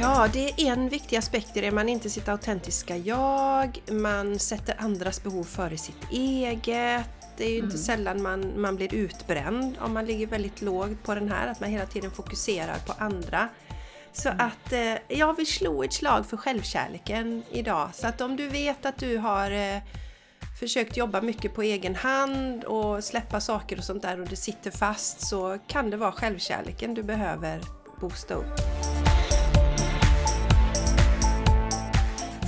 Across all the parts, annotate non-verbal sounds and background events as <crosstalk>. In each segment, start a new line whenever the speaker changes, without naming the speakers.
Ja, det är en viktig aspekt i det. Man är inte sitt autentiska jag, man sätter andras behov före sitt eget. Det är ju inte sällan man, man blir utbränd om man ligger väldigt lågt på den här, att man hela tiden fokuserar på andra. Så att eh, jag vill slå ett slag för självkärleken idag. Så att om du vet att du har eh, försökt jobba mycket på egen hand och släppa saker och sånt där och det sitter fast så kan det vara självkärleken du behöver boosta upp.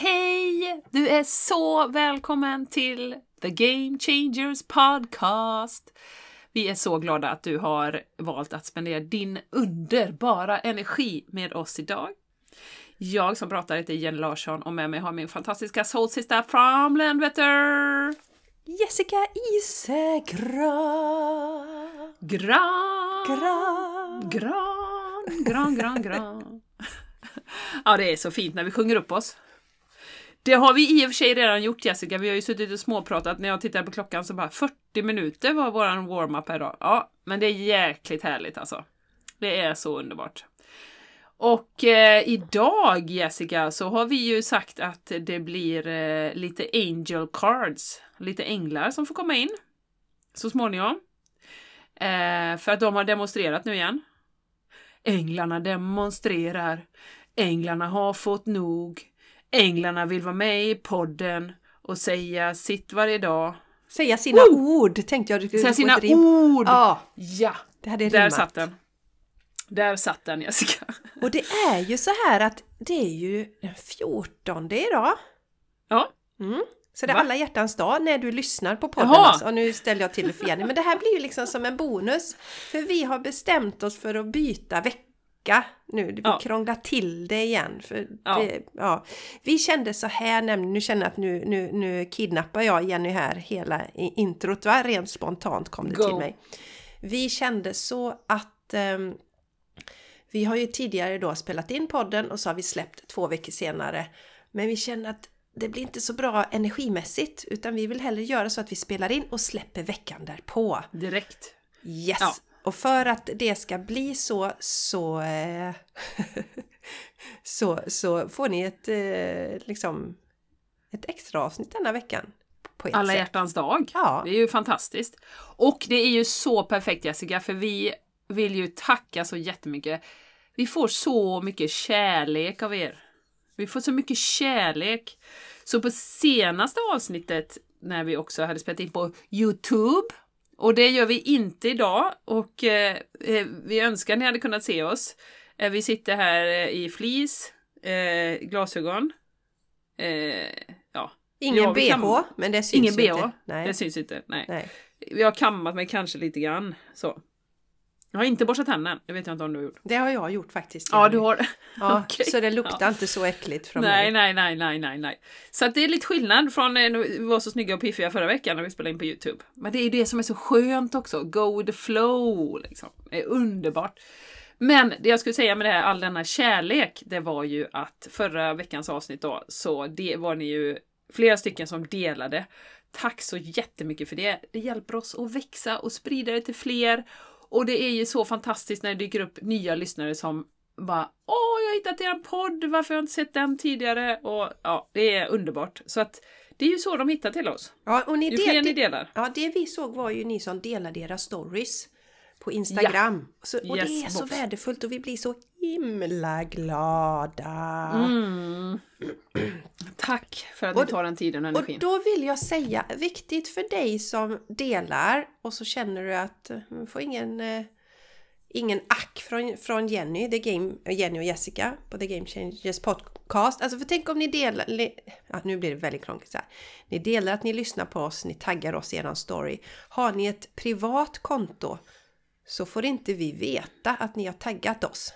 Hej! Du är så välkommen till The Game Changers Podcast! Vi är så glada att du har valt att spendera din underbara energi med oss idag. Jag som pratar heter Jenny Larsson och med mig har min fantastiska soulsister from Landvetter!
Jessica Isegrad.
Gran!
Gran.
Gran, gran, gran, gran. <laughs> Ja, det är så fint när vi sjunger upp oss. Det har vi i och för sig redan gjort Jessica, vi har ju suttit och småpratat. När jag tittar på klockan så bara 40 minuter var våran warm-up idag. Ja, men det är jäkligt härligt alltså. Det är så underbart. Och eh, idag Jessica så har vi ju sagt att det blir eh, lite angel cards, lite änglar som får komma in så småningom. Eh, för att de har demonstrerat nu igen. Änglarna demonstrerar. Änglarna har fått nog. Änglarna vill vara med i podden och säga sitt varje dag.
Säga sina ord tänkte jag du
Säga sina ord!
Ja,
Ja,
det hade
där
rimmat.
satt den. Där satt den Jessica. <laughs>
Och det är ju så här att det är ju den 14 idag.
Ja,
Mm. Så det är
Va?
alla hjärtans dag när du lyssnar på podden.
Jaha.
Alltså. Och nu ställer jag till det för Jenny. Men det här blir ju liksom som en bonus. För vi har bestämt oss för att byta vecka nu. Vi
Ja.
krånglar till det igen. För
Ja.
Det, ja. Vi kände så här, nämligen, nu känner jag att nu, nu, nu kidnappar jag Jenny här hela introt. Va? Rent spontant kom det
Go.
till mig. Vi kände så att ehm, vi har ju tidigare då spelat in podden och så har vi släppt två veckor senare. Men vi känner att det blir inte så bra energimässigt utan vi vill hellre göra så att vi spelar in och släpper veckan därpå.
direkt.
Yes!
Ja.
Och för att det ska bli så så, eh, <laughs> så, så får ni ett, eh, liksom, ett extra avsnitt denna veckan.
Alla
sätt.
hjärtans dag.
Ja.
Det är ju fantastiskt. Och det är ju så perfekt Jessica, för vi vill ju tacka så jättemycket. Vi får så mycket kärlek av er. Vi får så mycket kärlek. Så på senaste avsnittet, när vi också hade spelat in på Youtube, och det gör vi inte idag, och eh, eh, vi önskar ni hade kunnat se oss. Eh, vi sitter här eh, i fleece, eh, glasögon, ja,
Ingen
Ja,
bh,
kan-
men det syns
ingen
ju
bh.
inte. Nej.
Det syns inte. Nej.
Nej.
Jag har kammat mig kanske lite grann. Så. Jag har inte borstat tänderna. Det vet jag inte om du har gjort.
Det har jag gjort faktiskt.
Ja, du har <laughs>
Ja,
Okej.
Så det luktar
Ja.
inte så äckligt från
Nej,
mig.
nej, nej, nej, nej, nej. Så att det är lite skillnad från eh, vi var så snygga och piffiga förra veckan när vi spelade in på Youtube. Men det är ju det som är så skönt också. Go with the flow, liksom. Det är underbart. Men det jag skulle säga med det här, all denna kärlek, det var ju att förra veckans avsnitt då, så det var ni ju flera stycken som delade. Tack så jättemycket för det. Det hjälper oss att växa och sprida det till fler. Och det är ju så fantastiskt när det dyker upp nya lyssnare som bara Åh, jag har hittat er podd, varför har jag inte sett den tidigare? Och ja, det är underbart. Så att det är ju så de hittar till oss.
Ja, och ni
Ju fler
del,
ni delar.
ja, det vi såg var ju ni som delade era stories på Instagram. Så, och det
Yes,
är så värdefullt och vi blir så himla glada.
Mm. <clears throat> Tack för att
Och-
ni tar den tiden och
Och
energin.
då vill jag säga, viktigt för dig som delar och så känner du att du får ingen, eh, ingen ack från, från Jenny, The Game, Jenny och Jessica på The Game Changers podcast. Alltså för tänk om ni delar, ja, nu blir det väldigt krångligt så här. Ni delar att ni lyssnar på oss, ni taggar oss i eran story. Har ni ett privat konto så får inte vi veta att ni har taggat oss.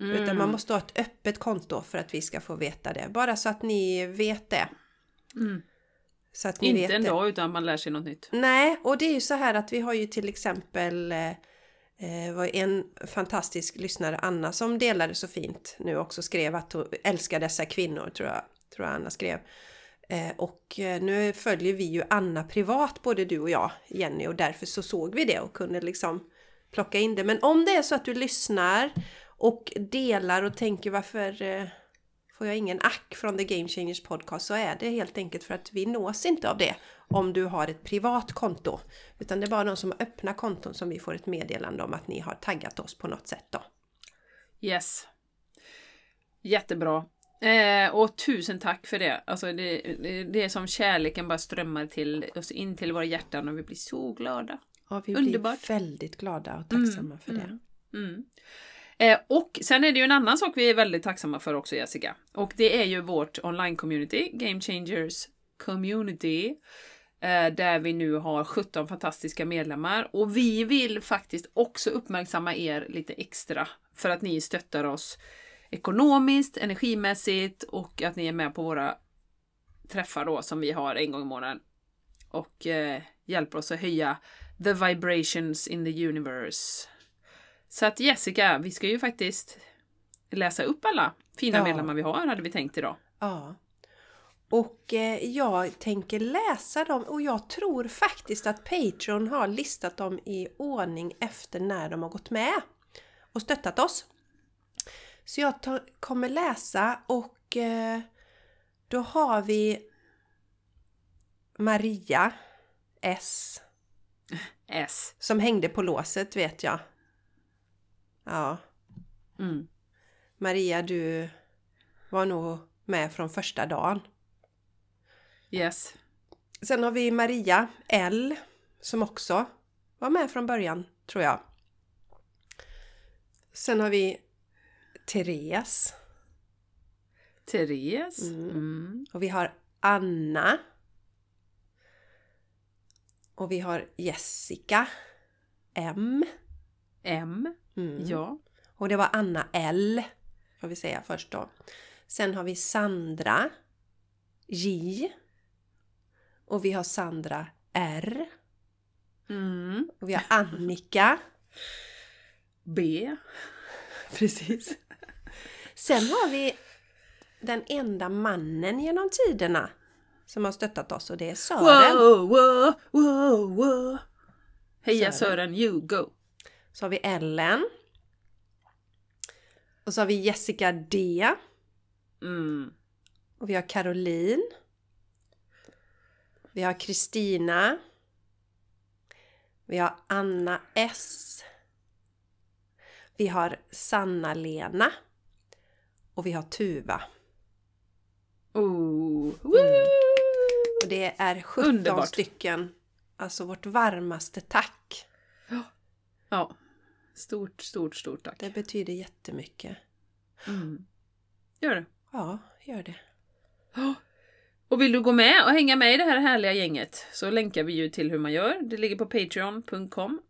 Utan
Mm.
man måste ha ett öppet konto för att vi ska få veta det. Bara så att ni vet det.
Mm.
Så att ni
Inte
vet
en
det.
dag utan man lär sig något nytt.
Nej, och det är ju så här att vi har ju till exempel eh, eh, var en fantastisk lyssnare, Anna, som delade så fint nu också skrev att hon älskar dessa kvinnor, tror jag, tror jag Anna skrev. Eh, och eh, nu följer vi ju Anna privat, både du och jag, Jenny, och därför så såg vi det och kunde liksom plocka in det. Men om det är så att du lyssnar och delar och tänker varför eh, får jag ingen ack från The Game Changers podcast så är det helt enkelt för att vi nås inte av det om du har ett privat konto. Utan det är bara de som har öppna konton som vi får ett meddelande om att ni har taggat oss på något sätt då.
Yes. Jättebra. Eh, och tusen tack för det. Alltså det, det, det är som kärleken bara strömmar till oss in till våra hjärtan och vi blir så glada.
Ja, vi
Underbart.
blir väldigt glada och tacksamma för det.
Mm. Eh, och sen är det ju en annan sak vi är väldigt tacksamma för också Jessica. Och det är ju vårt online-community, Game Changers Community. Eh, där vi nu har 17 fantastiska medlemmar. Och vi vill faktiskt också uppmärksamma er lite extra. För att ni stöttar oss ekonomiskt, energimässigt och att ni är med på våra träffar då som vi har en gång i månaden. Och eh, hjälper oss att höja the vibrations in the universe. Så att Jessica, vi ska ju faktiskt läsa upp alla fina
Ja.
medlemmar vi har, hade vi tänkt idag.
Ja. Och eh, jag tänker läsa dem och jag tror faktiskt att Patreon har listat dem i ordning efter när de har gått med och stöttat oss. Så jag tar, kommer läsa och eh, då har vi Maria S
S.
som hängde på låset vet jag. Ja,
Mm.
Maria du var nog med från första dagen.
Yes.
Sen har vi Maria L som också var med från början, tror jag. Sen har vi Therese
Therese.
Mm.
Mm.
och vi har Anna. Och vi har Jessica M.
M.
Mm.
Ja.
Och det var Anna L. Får vi säga först då. Sen har vi Sandra J. Och vi har Sandra R.
Mm.
Och vi har Annika. <laughs>
B. <laughs>
Precis. Sen har vi den enda mannen genom tiderna som har stöttat oss och det är Sören.
Wow, wow, wow, wow. Heja
Sören.
Sören, you go.
Så har vi Ellen. Och så har vi Jessica D.
Mm.
Och vi har Caroline. Vi har Kristina. Vi har Anna S. Vi har Sanna-Lena. Och vi har Tuva.
Oh. Woo.
Och det är 17
Underbart.
stycken. Alltså vårt varmaste tack.
Ja. Stort, stort, stort tack.
Det betyder jättemycket.
Mm. Gör det.
Ja, gör det.
Och vill du gå med och hänga med i det här härliga gänget så länkar vi ju till hur man gör. Det ligger på patreon.com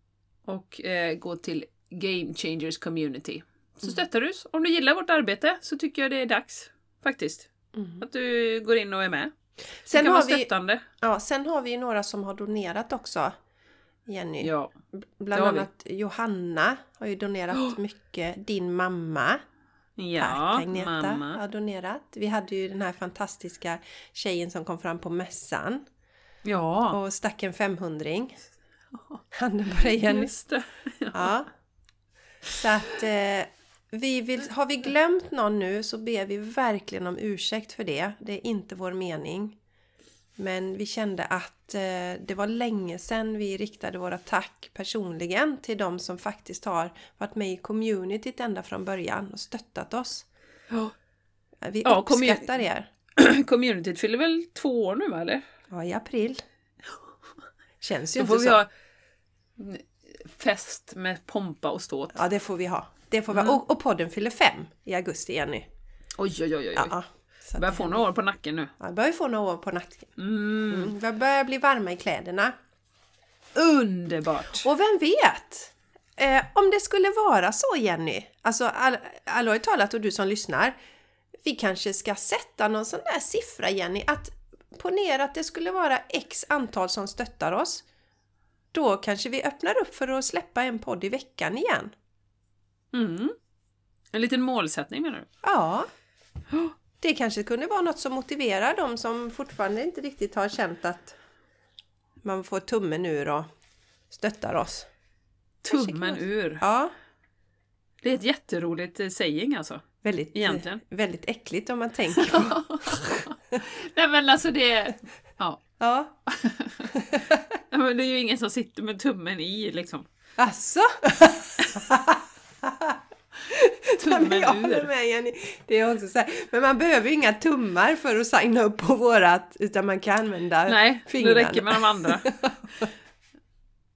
och eh, gå till Game Changers Community. Så
Mm.
stöttar du oss. Om du gillar vårt arbete så tycker jag det är dags faktiskt.
Mm.
Att du går in och är med. Det
Sen
kan
har,
vara
vi, ja, sen har vi ju några som har donerat också. Jenny.
Ja.
Bland
har vi.
annat Johanna har ju donerat mycket. Din mamma.
Ja,
Tack Agneta
mamma.
har donerat. Vi hade ju den här fantastiska tjejen som kom fram på mässan
Ja,
och stack en 500 Handen på dig Jenny.
just det.
Ja. Så att eh, vi vill, har vi glömt någon nu så ber vi verkligen om ursäkt för det. Det är inte vår mening. Men vi kände att eh, det var länge sedan vi riktade våra tack personligen till de som faktiskt har varit med i communityt ända från början och stöttat oss.
Ja.
Vi
Ja,
uppskattar er. <clears throat>
communityt fyller väl två år nu eller?
Ja, i april. <laughs> Känns ju
Då
inte
får vi ha fest med pompa och ståt.
Ja, det får vi ha. Det får vi
Mm.
Och, och podden fyller fem i augusti, Jenny.
Oj, oj, oj, oj.
Ja. Så
Börjar få
händer.
några år på nacken nu.
Ja, börjar få några år på nacken.
Mm.
Mm. Vi börjar bli varma i kläderna.
Underbart!
Och vem vet? Eh, om det skulle vara så Jenny, alltså all, allvarligt talat och du som lyssnar. Vi kanske ska sätta någon sån där siffra Jenny, att ponera att det skulle vara x antal som stöttar oss. Då kanske vi öppnar upp för att släppa en podd i veckan igen.
Mm. En liten målsättning menar du?
Ja. Det kanske kunde vara något som motiverar de som fortfarande inte riktigt har känt att man får tummen ur och stöttar oss.
Tummen ur.
Ja,
Det är ett jätteroligt eh, saying alltså.
väldigt,
Egentligen.
väldigt äckligt om man <laughs> tänker på. <laughs>
Nej men alltså det... Ja. <laughs>
Ja,
Men det är ju ingen som sitter med tummen i liksom.
alltså.
Tummen
Men jag håller med Jenny. Det är också så här. Men man behöver ju inga tummar för att signa upp på vårat utan man kan använda
Nej,
fingrarna.
det räcker med de andra. <laughs>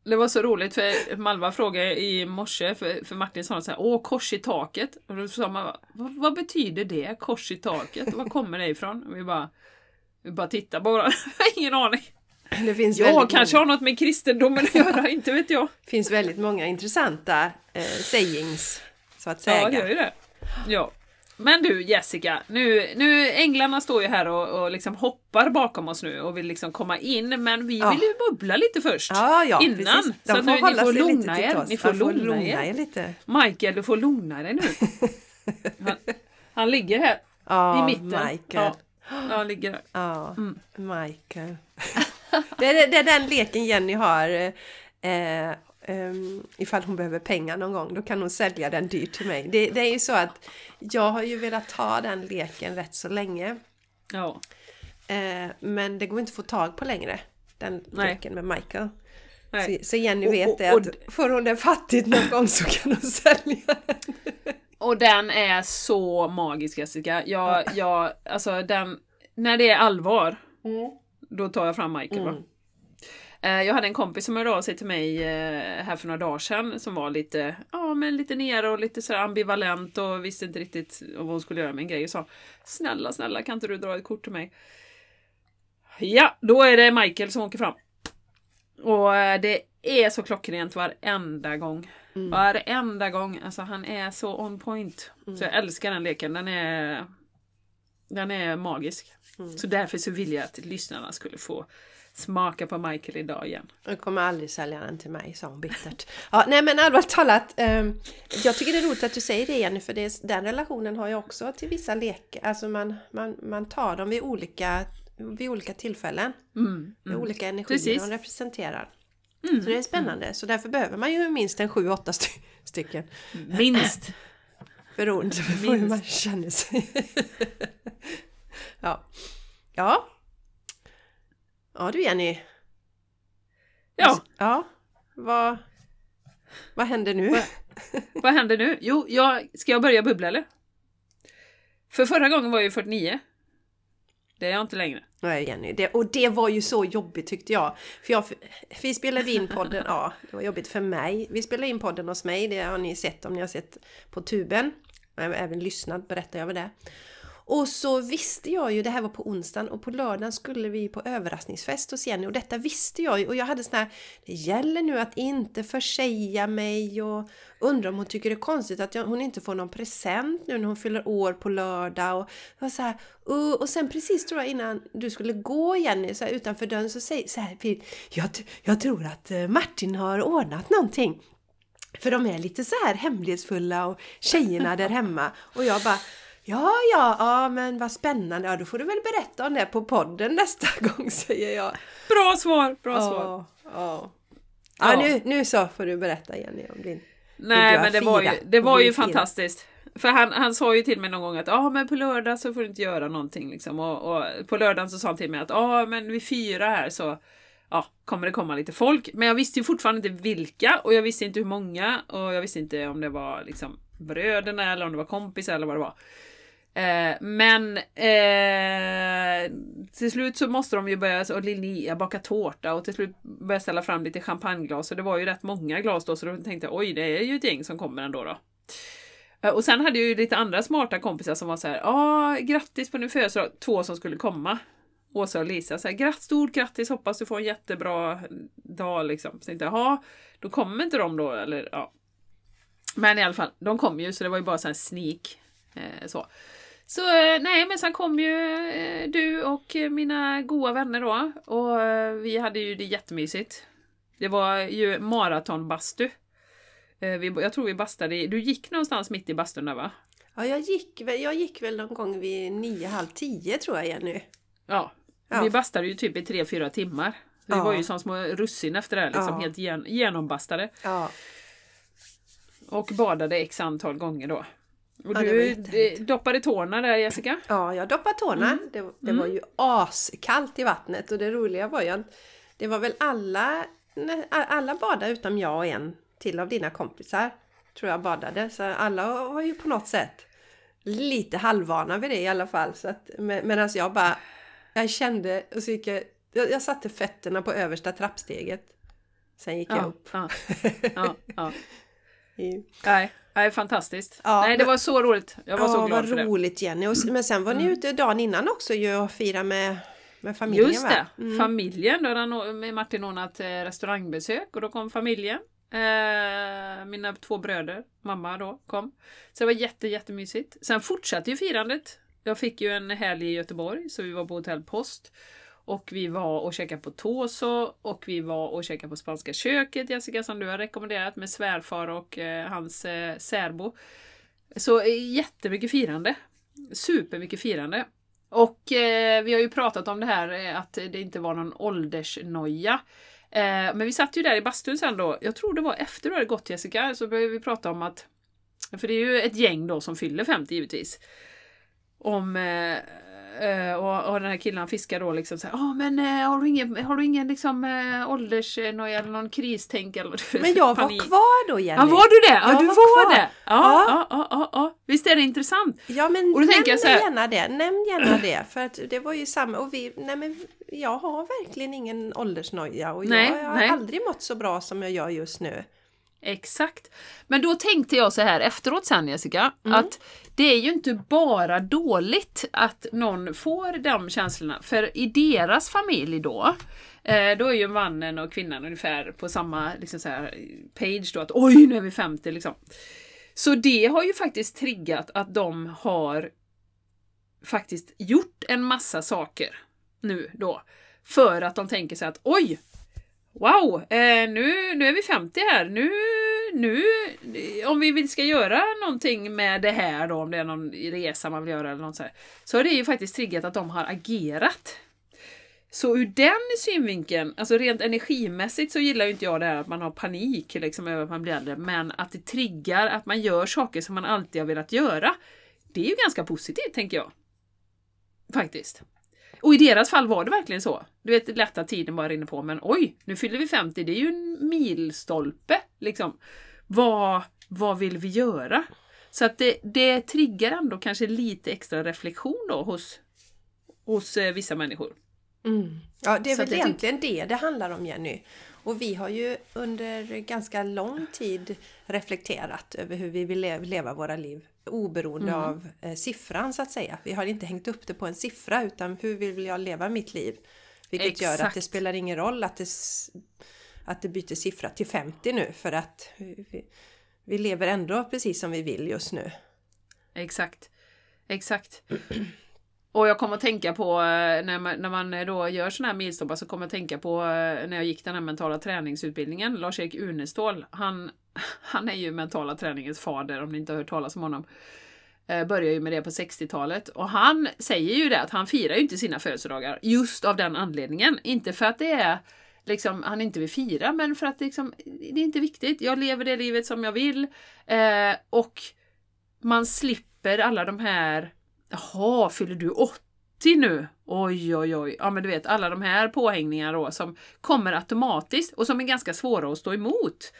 Det var så roligt för Malva frågade i morse, för, för Martin sa så här, åh kors i taket. Och då sa man, vad, vad betyder det, kors i taket? Var kommer det ifrån? Och vi bara, vi bara tittar på varandra, <laughs> ingen aning.
Det finns
Ja, kanske
många,
har något med kristendomen att göra, inte vet jag.
finns väldigt många intressanta eh, sayings så att
Ja,
säga.
det gör ju det. Ja. Men du Jessica, nu, nu änglarna står ju här och, och liksom hoppar bakom oss nu och vill liksom komma in, men vi
Ja.
vill ju bubbla lite först.
Ja, ja,
Innan.
precis.
Så nu, ni får
sig
lugna er. Ni får lugna er.
er lite.
Michael, du får lugna dig nu. <laughs> Han, han ligger här
Ja,
i mitten.
Michael.
Ja, ja, han ligger där.
Ja,
Mm.
Michael. <laughs> det, är, det är den leken Jenny har. Eh, ehm, ifall hon behöver pengar någon gång, då kan hon sälja den dyrt till mig. Det, det är ju så att jag har ju velat ha den leken rätt så länge.
Ja.
Eh, men det går inte att få tag på längre. Den
Nej.
leken med Michael. Så, så Jenny
Och-
vet
och-
det
och-
att får hon det fattigt någon gång så kan hon sälja den.
Och den är så magisk Jessica. Jag, jag, alltså den, när det är allvar, då tar jag fram Michael.
Mm.
Eh, Jag hade en kompis som hörde av sig till mig eh, här för några dagar sedan som var lite, ja men lite nere och lite så ambivalent och visste inte riktigt vad hon skulle göra med en grej och sa Snälla, snälla kan inte du dra ett kort till mig? Ja, då är det Michael som åker fram. Och eh, det är så klockrent varenda gång.
Mm.
Varenda gång. Alltså han är så on point. Så jag älskar den leken. Den är, den är magisk.
Mm.
Så därför så vill jag att lyssnarna skulle få smaka på Michael idag igen.
Jag kommer aldrig sälja den till mig, sa hon bittert. Ja, nej men allvarligt talat, ehm, jag tycker det är roligt att du säger det Jenny, för det, är- den relationen har jag också till vissa lekar. Alltså man, man, man tar dem vid olika, vid olika tillfällen.
Mm.
Med olika energier
Precis.
de representerar.
Mm.
Så det är spännande. Så därför behöver man ju minst en sju, åtta sty- stycken.
Minst. <laughs>
Beroende på hur man känner sig. <laughs> ja. Ja. Ja du Jenny.
Ja,
Ja. Vad, vad händer nu?
vad händer nu? Jo, jag, ska jag börja bubbla eller? För förra gången var jag ju 49. Det är jag inte längre.
Nej Jenny, det, och det var ju så jobbigt tyckte jag. För jag, vi spelade in podden, ja det var jobbigt för mig. Vi spelade in podden hos mig, det har ni sett om ni har sett på tuben. Jag har även lyssnat, berättar jag över det. Och så visste jag ju, det här var på onsdagen och på lördagen skulle vi på överraskningsfest hos Jenny och detta visste jag ju och jag hade sån här, det gäller nu att inte försäga mig och undrar om hon tycker det är konstigt att jag, hon inte får någon present nu när hon fyller år på lördag och var så här, uh, och sen precis tror jag innan du skulle gå Jenny så här, utanför dörren så säger så här, jag, jag tror att eh, Martin har ordnat någonting. För de är lite så här hemlighetsfulla och tjejerna där hemma. Och jag bara Ja, ja, ja, men vad spännande. Ja, då får du väl berätta om det på podden nästa <laughs> gång, säger jag.
Bra svar, bra svar.
Ja, ja.
Ja.
Ja, nu, nu så får du berätta Jenny om din...
Nej, men det var ju, det var ju fantastiskt. För han, han sa ju till mig någon gång att ja men på lördag så får du inte göra någonting liksom. Och, och på lördagen så sa han till mig att ja men vid fyra här så ja, kommer det komma lite folk. Men jag visste ju fortfarande inte vilka och jag visste inte hur många och jag visste inte om det var liksom bröderna eller om det var kompisar eller vad det var. Eh, men eh, till slut så måste de ju börja, och Linnea baka tårta och till slut börja ställa fram lite champagneglas och det var ju rätt många glas då så då tänkte jag oj det är ju ett gäng som kommer ändå då. Eh, Och sen hade jag ju lite andra smarta kompisar som var så här, ja grattis på din födelsedag, två som skulle komma. Åsa och Lisa, så här, gratt, stort grattis, hoppas du får en jättebra dag liksom. Så tänkte jag, jaha, då kommer inte de då eller ja. Men i alla fall, de kom ju så det var ju bara så här sneak. Eh, så. Så eh, nej, men sen kom ju eh, du och mina goda vänner då och eh, vi hade ju det jättemysigt. Det var ju maratonbastu. Jag tror vi bastade du gick någonstans mitt i bastun där va?
Ja, jag gick, jag gick väl någon gång vid nio, halv tio tror jag Jenny.
Ja.
Ja.
Vi bastade ju typ i tre fyra timmar. Vi
Ja.
var ju som små russin efter det här, liksom
Ja.
helt gen, genombastade.
Ja,
Och badade x antal gånger då. Och du eh, doppade tårna där Jessica?
ja jag doppade tårna. Det, det var ju askallt i vattnet och det roliga var ju att det var väl alla, alla badade utom jag och en till av dina kompisar. Tror jag badade. Så alla var ju på något sätt lite halvvana vid det i alla fall. Så att, med- medan jag bara, jag kände och så gick jag, jag, jag satte fötterna på översta trappsteget. Sen gick jag
Ja,
upp.
ja, ja, ja. <laughs>
I,
Nej, nej, fantastiskt.
Ja,
nej, det var så roligt. Jag var så
ja,
glad
vad
för det. Mm.
roligt Jenny. Och, men sen var ni ute dagen innan också ju och firade med, med familjen
Just det?
Mm.
familjen. Då hade Martin ordnat eh, restaurangbesök och då kom familjen. Eh, mina två bröder, mamma då, kom. Så det var jätte, jättemysigt. Sen fortsatte ju firandet. Jag fick ju en helg i Göteborg så vi var på hotell Post. Och vi var och käkade på Toso och vi var och käkade på Spanska köket, Jessica, som du har rekommenderat med svärfar och eh, hans eh, särbo. Så eh, jättemycket firande. Supermycket firande. Och eh, vi har ju pratat om det här eh, att det inte var någon åldersnoja. Eh, men vi satt ju där i bastun sen då, jag tror det var efter du hade gått Jessica, så började vi prata om att, för det är ju ett gäng då som fyller 50 givetvis. Om, eh, eh, och, och den här killen han fiskar då liksom såhär, ja men eh, har du ingen, har du ingen liksom eh, åldersnoja eller någon kristänk eller du <laughs>
Men jag var kvar då Jenny.
Ja var du det? Ja
Jag
du
var
var, det! Ja,
Ja.
ja. Ja, ja, Visst är det intressant?
Ja men
Och då
nämn
jag så här-
gärna det, nämn gärna det. För att det var ju samma, och vi, nej men jag har verkligen ingen åldersnoja och
Nej,
jag har
nej.
aldrig mått så bra som jag gör just nu.
Exakt. Men då tänkte jag så här efteråt sen Jessica,
Mm.
att det är ju inte bara dåligt att någon får de känslorna, för i deras familj då, eh, då är ju mannen och kvinnan ungefär på samma liksom så här, page då, att oj nu är vi 50 liksom. Så det har ju faktiskt triggat att de har faktiskt gjort en massa saker nu då. För att de tänker sig att oj, Wow, eh, nu, nu är vi 50 här. Nu, nu, om vi ska göra någonting med det här då, om det är någon resa man vill göra eller något så här, så har det ju faktiskt triggat att de har agerat. Så ur den synvinkeln, alltså rent energimässigt så gillar ju inte jag det här att man har panik liksom över att man blir äldre, men att det triggar att man gör saker som man alltid har velat göra. Det är ju ganska positivt, tänker jag. Faktiskt. Och i deras fall var det verkligen så. Du vet, lätt att tiden bara rinner på, men oj, nu fyller vi 50, det är ju en milstolpe. Liksom. Vad, vad vill vi göra? Så att det, det triggar ändå kanske lite extra reflektion då hos, hos eh, vissa människor.
Ja, det är
Så
väl
jag tyck-
egentligen det det handlar om Jenny. Och vi har ju under ganska lång tid reflekterat över hur vi vill le- leva våra liv oberoende
Mm.
av eh, siffran så att säga. Vi har inte hängt upp det på en siffra utan hur vill jag leva mitt liv? Vilket gör att det
Exakt.
spelar ingen roll att det, att det byter siffra till 50 nu för att vi, vi lever ändå precis som vi vill just nu.
Exakt. Exakt. <clears throat> Och jag kommer att tänka på eh, när man, när man då gör sådana här milstolpar så kommer jag att tänka på eh, när jag gick den här mentala träningsutbildningen. Lars-Erik Unestål, han, han är ju mentala träningens fader om ni inte har hört talas om honom. Eh, Började ju med det på 60-talet och han säger ju det att han firar ju inte sina födelsedagar just av den anledningen. Inte för att det är liksom han inte vill fira men för att det, liksom, det är inte viktigt. Jag lever det livet som jag vill eh, och man slipper alla de här Jaha, fyller du 80 nu? Oj, oj, oj. Ja, men du vet alla de här påhängningarna då som kommer automatiskt och som är ganska svåra att stå emot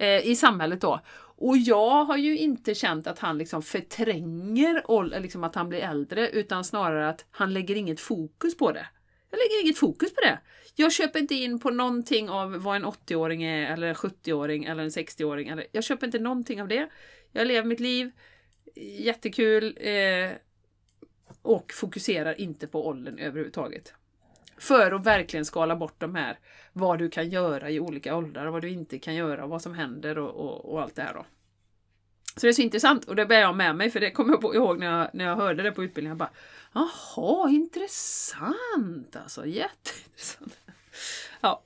eh, i samhället då. Och jag har ju inte känt att han liksom förtränger eh, liksom att han blir äldre utan snarare att han lägger inget fokus på det. Jag lägger inget fokus på det. Jag köper inte in på någonting av vad en 80-åring är, eller en 70-åring, eller en 60-åring. Jag köper inte någonting av det. Jag lever mitt liv, jättekul, eh, och fokuserar inte på åldern överhuvudtaget. För att verkligen skala bort de här, vad du kan göra i olika åldrar, och vad du inte kan göra, och vad som händer och, och, och allt det här då. Så det är så intressant och det bär jag med mig för det kommer jag ihåg när jag, när jag hörde det på utbildningen. Jag bara, Jaha, intressant alltså, jätteintressant. <laughs> Ja.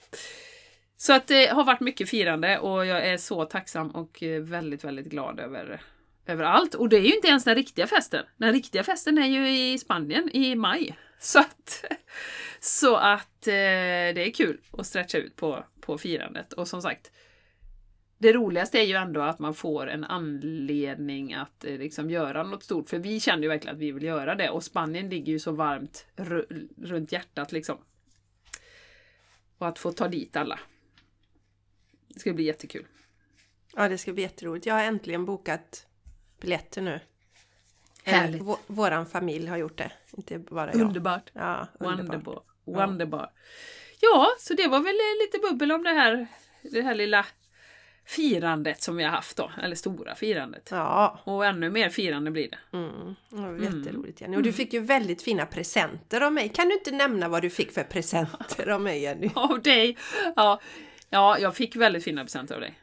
Så att det har varit mycket firande och jag är så tacksam och väldigt, väldigt glad över, över allt. Och det är ju inte ens den riktiga festen. Den riktiga festen är ju i Spanien i maj. <laughs> Så att, så att eh, det är kul att stretcha ut på, på firandet. Och som sagt, det roligaste är ju ändå att man får en anledning att eh, liksom göra något stort. För vi känner ju verkligen att vi vill göra det och Spanien ligger ju så varmt runt hjärtat liksom. Och att få ta dit alla. Det ska bli jättekul.
Ja, det ska bli jätteroligt. Jag har äntligen bokat biljetter nu.
Härligt.
Eh, våran familj har gjort det, inte bara jag.
Underbart.
Ja, underbart.
Wonderbar. Wonderbar. Ja, så det var väl lite bubbel om det här, det här lilla firandet som vi har haft då, eller stora firandet.
Ja.
Och ännu mer firande blir det.
Mm. Det var jätteroligt Jenny. Och du fick ju väldigt fina presenter av mig. Kan du inte nämna vad du fick för presenter av mig Jenny? <laughs>
Av dig? Ja, ja jag fick väldigt fina presenter av dig.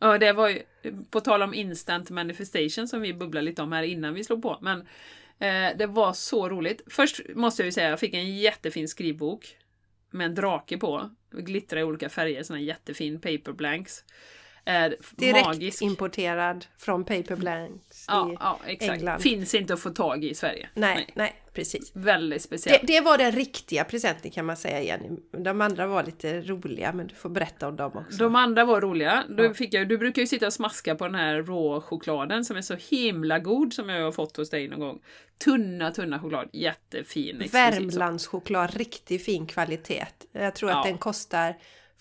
Ja, det var ju på tal om instant manifestation som vi bubblade lite om här innan vi slog på. Men eh, det var så roligt. Först måste jag ju säga, jag fick en jättefin skrivbok med en drake på. Glittrar i olika färger, sådana här jättefin paper blanks. Eh,
Direkt magisk. importerad från Paper Blanks
ja,
i
ja, exakt.
England.
Finns inte att få tag i i Sverige.
Nej, nej, nej precis.
Väldigt speciellt.
Det, det, var den riktiga presenten kan man säga Jenny. De andra var lite roliga men du får berätta om dem också.
De andra var roliga. Då ja. fick jag, du brukar ju sitta och smaska på den här rå chokladen som är så himla god som jag har fått hos dig någon gång. Tunna, tunna choklad. Jättefin.
Värmlandschoklad, riktigt fin kvalitet. Jag tror att
Ja.
den kostar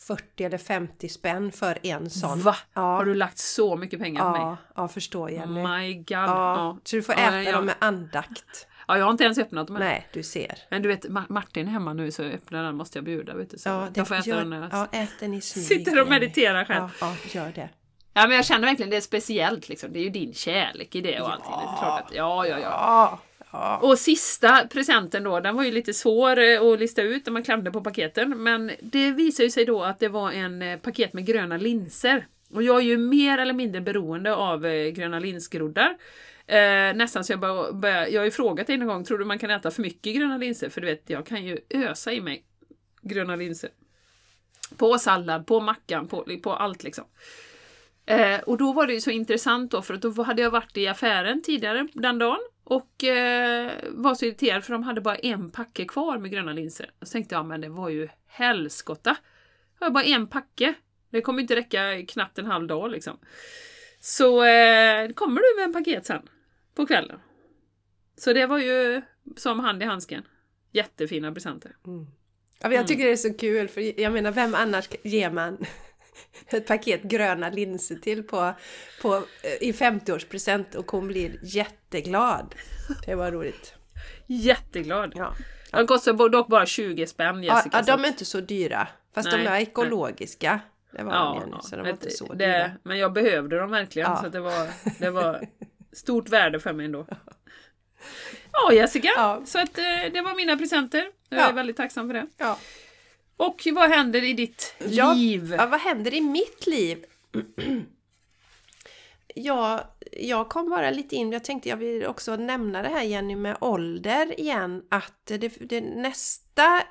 40 eller 50 spänn för en sån.
Va?
Ja.
Har du lagt så mycket pengar på mig?
Ja, ja förstår Jenny.
My God.
Ja,
Ja.
Så du får
Ja,
äta
ja.
dem med andakt.
ja, jag har inte ens öppnat dem än.
Nej, du ser.
Men du vet, Ma- Martin är hemma nu så öppnar den måste jag bjuda. Vet du, så
Ja,
jag får äta
gör,
den när jag
ja, ät den i smyg.
sitter och mediterar själv.
Ja, ja, gör det.
Ja, men jag känner verkligen det är speciellt liksom. Det är ju din kärlek i det och allting. Det är klart att, ja, ja, ja.
Ja.
Och sista presenten då, den var ju lite svår eh, att lista ut när man klämde på paketen. Men det visade ju sig då att det var en eh, paket med gröna linser. Och jag är ju mer eller mindre beroende av eh, gröna linsgroddar. Eh, nästan så jag bör, bör, jag har ju frågat dig någon gång, tror du man kan äta för mycket gröna linser? För du vet, jag kan ju ösa i mig gröna linser. På sallad, på mackan, på, på allt liksom. Eh, och då var det ju så intressant då, för att då hade jag varit i affären tidigare den dagen och eh, var så irriterad för de hade bara en packe kvar med gröna linser. Och så tänkte jag, men det var ju helskotta. Jag har bara en packe. Det kommer inte räcka knappt en halv dag liksom. Så eh, kommer du med en paket sen på kvällen. Så det var ju som hand i handsken. Jättefina presenter.
Ja, men
Mm.
jag tycker det är så kul för jag menar vem annars ger man <laughs> ett paket gröna linser till på, på, eh, i 50-årspresent och hon blir jätteglad. Det var roligt.
Jätteglad.
Ja.
De kostar dock bara 20 spänn Jessica.
ja, de är inte så dyra. Fast
Nej,
de är
nej.
ekologiska. Det var
Ja,
Jenny, så de var
men
inte så
det,
dyra.
men jag behövde dem verkligen
Ja.
så det var, det <laughs> var stort värde för mig ändå. Ja Jessica,
Ja.
så att eh, det var mina presenter. Jag
Ja.
är väldigt tacksam för det. Och vad händer i ditt
Ja,
liv?
Ja, vad händer i mitt liv? <clears throat> Ja, jag kom bara lite in, jag tänkte jag vill också nämna det här Jenny med ålder igen, att det, det nästa...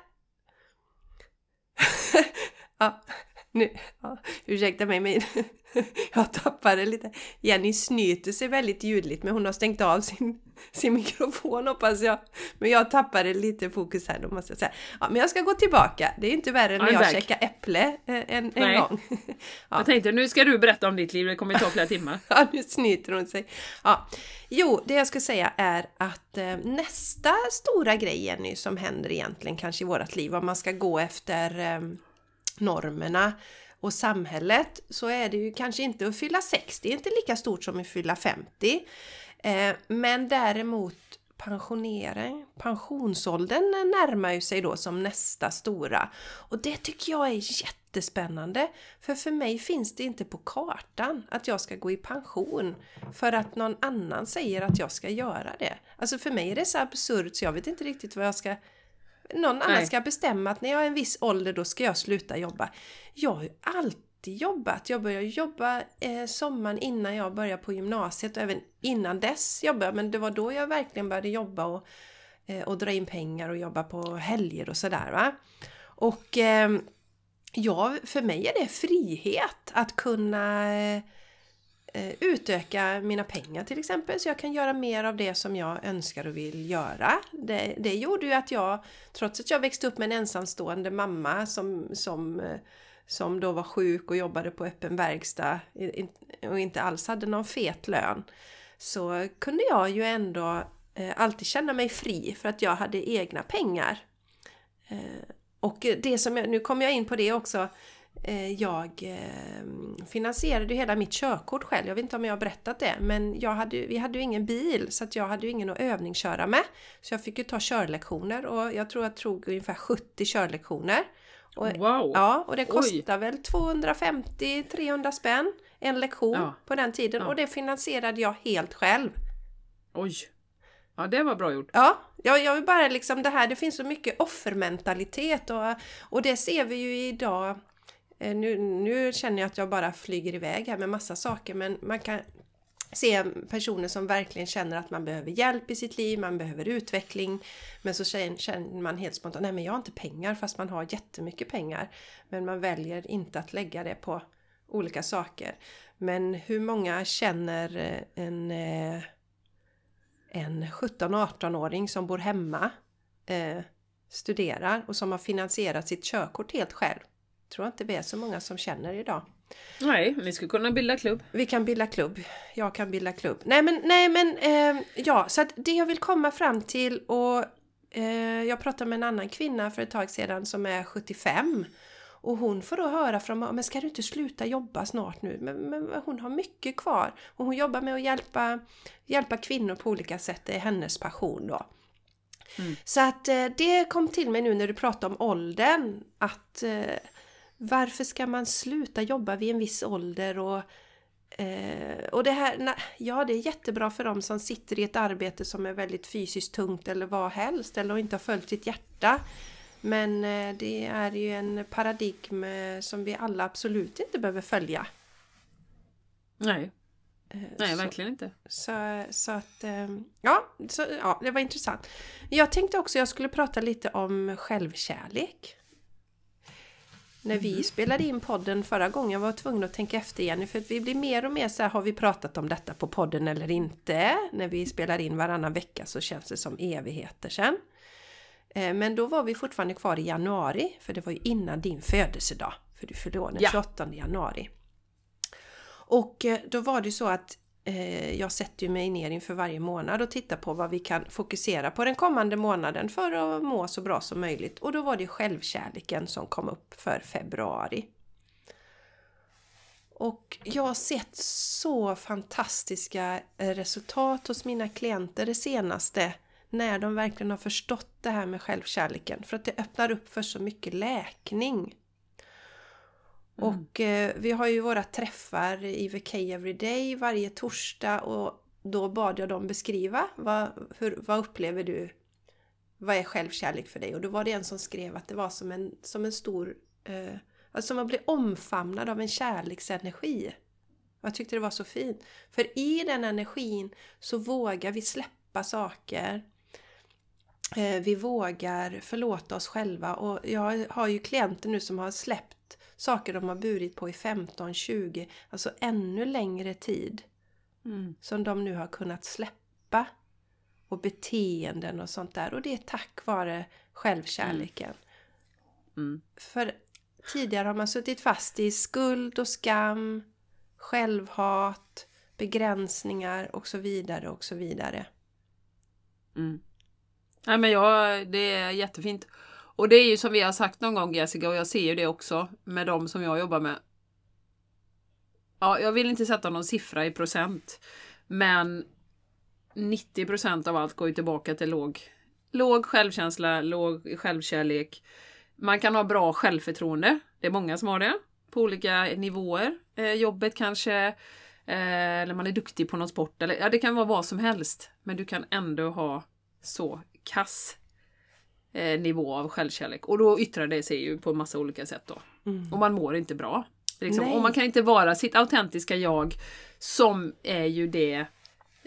<laughs> ja, nu, ja, ursäkta mig men <laughs> <laughs> jag tappade lite. Jenny snyter sig väldigt ljudligt men hon har stängt av sin, sin mikrofon hoppas jag. Men jag tappade lite fokus här då måste jag säga. Ja, men jag ska gå tillbaka. Det är inte värre än när jag käkade äpple eh, en, en gång. <laughs>
Jag tänkte nu ska du berätta om ditt liv, det kommer ta flera timmar. <laughs>
Ja, nu snyter hon sig. Ja. Jo, det jag ska säga är att eh, nästa stora grej Jenny som händer egentligen kanske i vårt liv om man ska gå efter eh, normerna och samhället så är det ju kanske inte att fylla 60, inte lika stort som att fylla 50. Eh, men däremot pensionering. Pensionsåldern närmar ju sig då som nästa stora. Och det tycker jag är jättespännande. För för mig finns det inte på kartan att jag ska gå i pension för att någon annan säger att jag ska göra det. Alltså för mig är det så absurt så jag vet inte riktigt vad jag ska någon annan
Nej.
ska bestämma att när jag är en viss ålder då ska jag sluta jobba. Jag har ju alltid jobbat. Jag började jobba eh, sommaren innan jag började på gymnasiet och även innan dess jobbade jag. Men det var då jag verkligen började jobba och, eh, och dra in pengar och jobba på helger och sådär va. Och eh, ja, för mig är det frihet att kunna eh, Eh, utöka mina pengar till exempel så jag kan göra mer av det som jag önskar och vill göra. Det, det gjorde ju att jag, trots att jag växte upp med en ensamstående mamma som, som, eh, som då var sjuk och jobbade på öppen verkstad och inte alls hade någon fet lön så kunde jag ju ändå eh, alltid känna mig fri för att jag hade egna pengar. Och det som jag, nu kommer jag in på det också, jag eh, finansierade ju hela mitt körkort själv. Jag vet inte om jag har berättat det, men jag hade, vi hade ju ingen bil så att jag hade ju ingen att övningsköra med. Så jag fick ju ta körlektioner och jag tror jag tog ungefär 70 körlektioner. Och,
Wow!
Ja, och det kostar väl 250-300 spänn en lektion
Ja.
på den tiden
Ja.
och det finansierade jag helt själv.
Oj! Ja, det var bra gjort.
Ja, jag, jag vill bara liksom det här, det finns så mycket offermentalitet och, och det ser vi ju idag. Eh, nu, nu känner jag att jag bara flyger iväg här med massa saker men man kan se personer som verkligen känner att man behöver hjälp i sitt liv, man behöver utveckling. Men så känner- man helt spontant, nej men jag har inte pengar fast man har jättemycket pengar. Men man väljer inte att lägga det på olika saker. Men hur många känner eh, en eh, en 17-18-åring som bor hemma, eh, studerar och som har finansierat sitt körkort helt själv. Tror inte det är så många som känner idag.
Nej, ni skulle kunna bilda klubb.
Vi kan bilda klubb. Jag kan bilda klubb. Nej men, nej men, eh, ja, så att det jag vill komma fram till och eh, jag pratade med en annan kvinna för ett tag sedan som är 75 och hon får då höra från mig, men ska du inte sluta jobba snart nu? Men, men hon har mycket kvar och hon jobbar med att hjälpa, hjälpa kvinnor på olika sätt, det är hennes passion då.
Mm.
Så att eh, det kom till mig nu när du pratade om åldern, att eh, varför ska man sluta jobba vid en viss ålder och Eh, och det här, na- ja det är jättebra för dem som sitter i ett arbete som är väldigt fysiskt tungt eller vad helst eller inte har följt sitt hjärta. Men eh, det är ju en paradigm eh, som vi alla absolut inte behöver följa.
Nej,
Eh,
nej
så,
verkligen inte.
Så, så att, eh, ja, så, ja, det var intressant. Jag tänkte också jag skulle prata lite om självkärlek. När vi spelade in podden förra gången var jag tvungen att tänka efter igen för att vi blir mer och mer så här, har vi pratat om detta på podden eller inte? När vi spelar in varannan vecka så känns det som evigheter sedan. Eh, Men då var vi fortfarande kvar i januari, för det var ju innan din födelsedag. För du fyllde år den
Ja.
28 januari. Och eh, då var det så att Eh, jag sätter ju mig ner inför varje månad och tittar på vad vi kan fokusera på den kommande månaden för att må så bra som möjligt. Och då var det självkärleken som kom upp för februari. Och jag har sett så fantastiska eh, resultat hos mina klienter det senaste när de verkligen har förstått det här med självkärleken. För att det öppnar upp för så mycket läkning. Mm. Och eh, vi har ju våra träffar i VK Everyday varje torsdag och då bad jag dem beskriva vad, hur, vad upplever du? Vad är självkärlek för dig? Och då var det en som skrev att det var som en, som en stor... Eh, alltså som att bli omfamnad av en kärleksenergi. Jag tyckte det var så fint. För i den energin så vågar vi släppa saker. Eh, vi vågar förlåta oss själva och jag har ju klienter nu som har släppt saker de har burit på i 15, 20, alltså ännu längre tid
Mm.
som de nu har kunnat släppa. Och beteenden och sånt där. Och det är tack vare självkärleken.
Mm.
För tidigare har man suttit fast i skuld och skam, självhat, begränsningar och så vidare och så vidare.
Mm. Nej men jag, det är jättefint. Och det är ju som vi har sagt någon gång Jessica och jag ser ju det också med de som jag jobbar med. Ja, jag vill inte sätta någon siffra i procent. Men 90% av allt går ju tillbaka till låg, låg självkänsla, låg självkärlek. Man kan ha bra självförtroende. Det är många som har det på olika nivåer. Eh, jobbet kanske, eh, eller man är duktig på någon sport. Eller, ja, det kan vara vad som helst. Men du kan ändå ha så kass eh, nivå av självkärlek. Och då yttrar det sig ju på massa olika sätt då.
Mm.
Och man mår inte bra. Liksom. Och man kan inte vara sitt autentiska jag som är ju det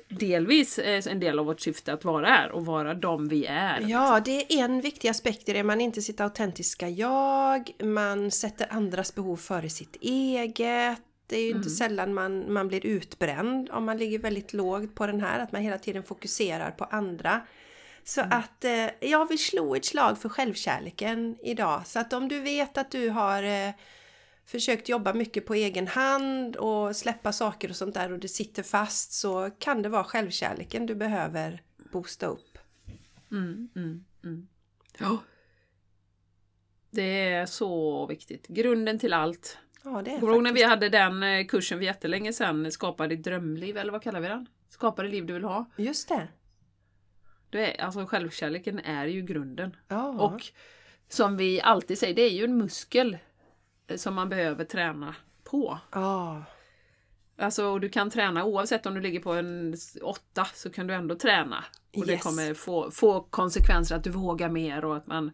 delvis eh, en del av vårt syfte att vara här och vara de vi är.
Ja, det är en viktig aspekt i det. Man är inte sitt autentiska jag, man sätter andras behov före sitt eget. Det är ju inte sällan man, man blir utbränd om man ligger väldigt lågt på den här, att man hela tiden fokuserar på andra. Så att eh, jag vill slå ett slag för självkärleken idag. Så att om du vet att du har eh, försökt jobba mycket på egen hand och släppa saker och sånt där och det sitter fast så kan det vara självkärleken du behöver boosta upp.
Mm, mm, mm. Ja. Det är så viktigt. Grunden till allt.
Ja, det är
Kommer du ihåg när
faktiskt-
vi hade den eh, kursen för jättelänge sedan, Skapa ditt drömliv, eller vad kallar vi den? Skapa det liv du vill ha.
Just det.
Det är, alltså självkärleken är ju grunden.
Ja.
Och som vi alltid säger, det är ju en muskel eh, som man behöver träna på.
ja.
Alltså och du kan träna oavsett om du ligger på en åtta så kan du ändå träna. Och det
Yes.
kommer få, få konsekvenser att du vågar mer och att man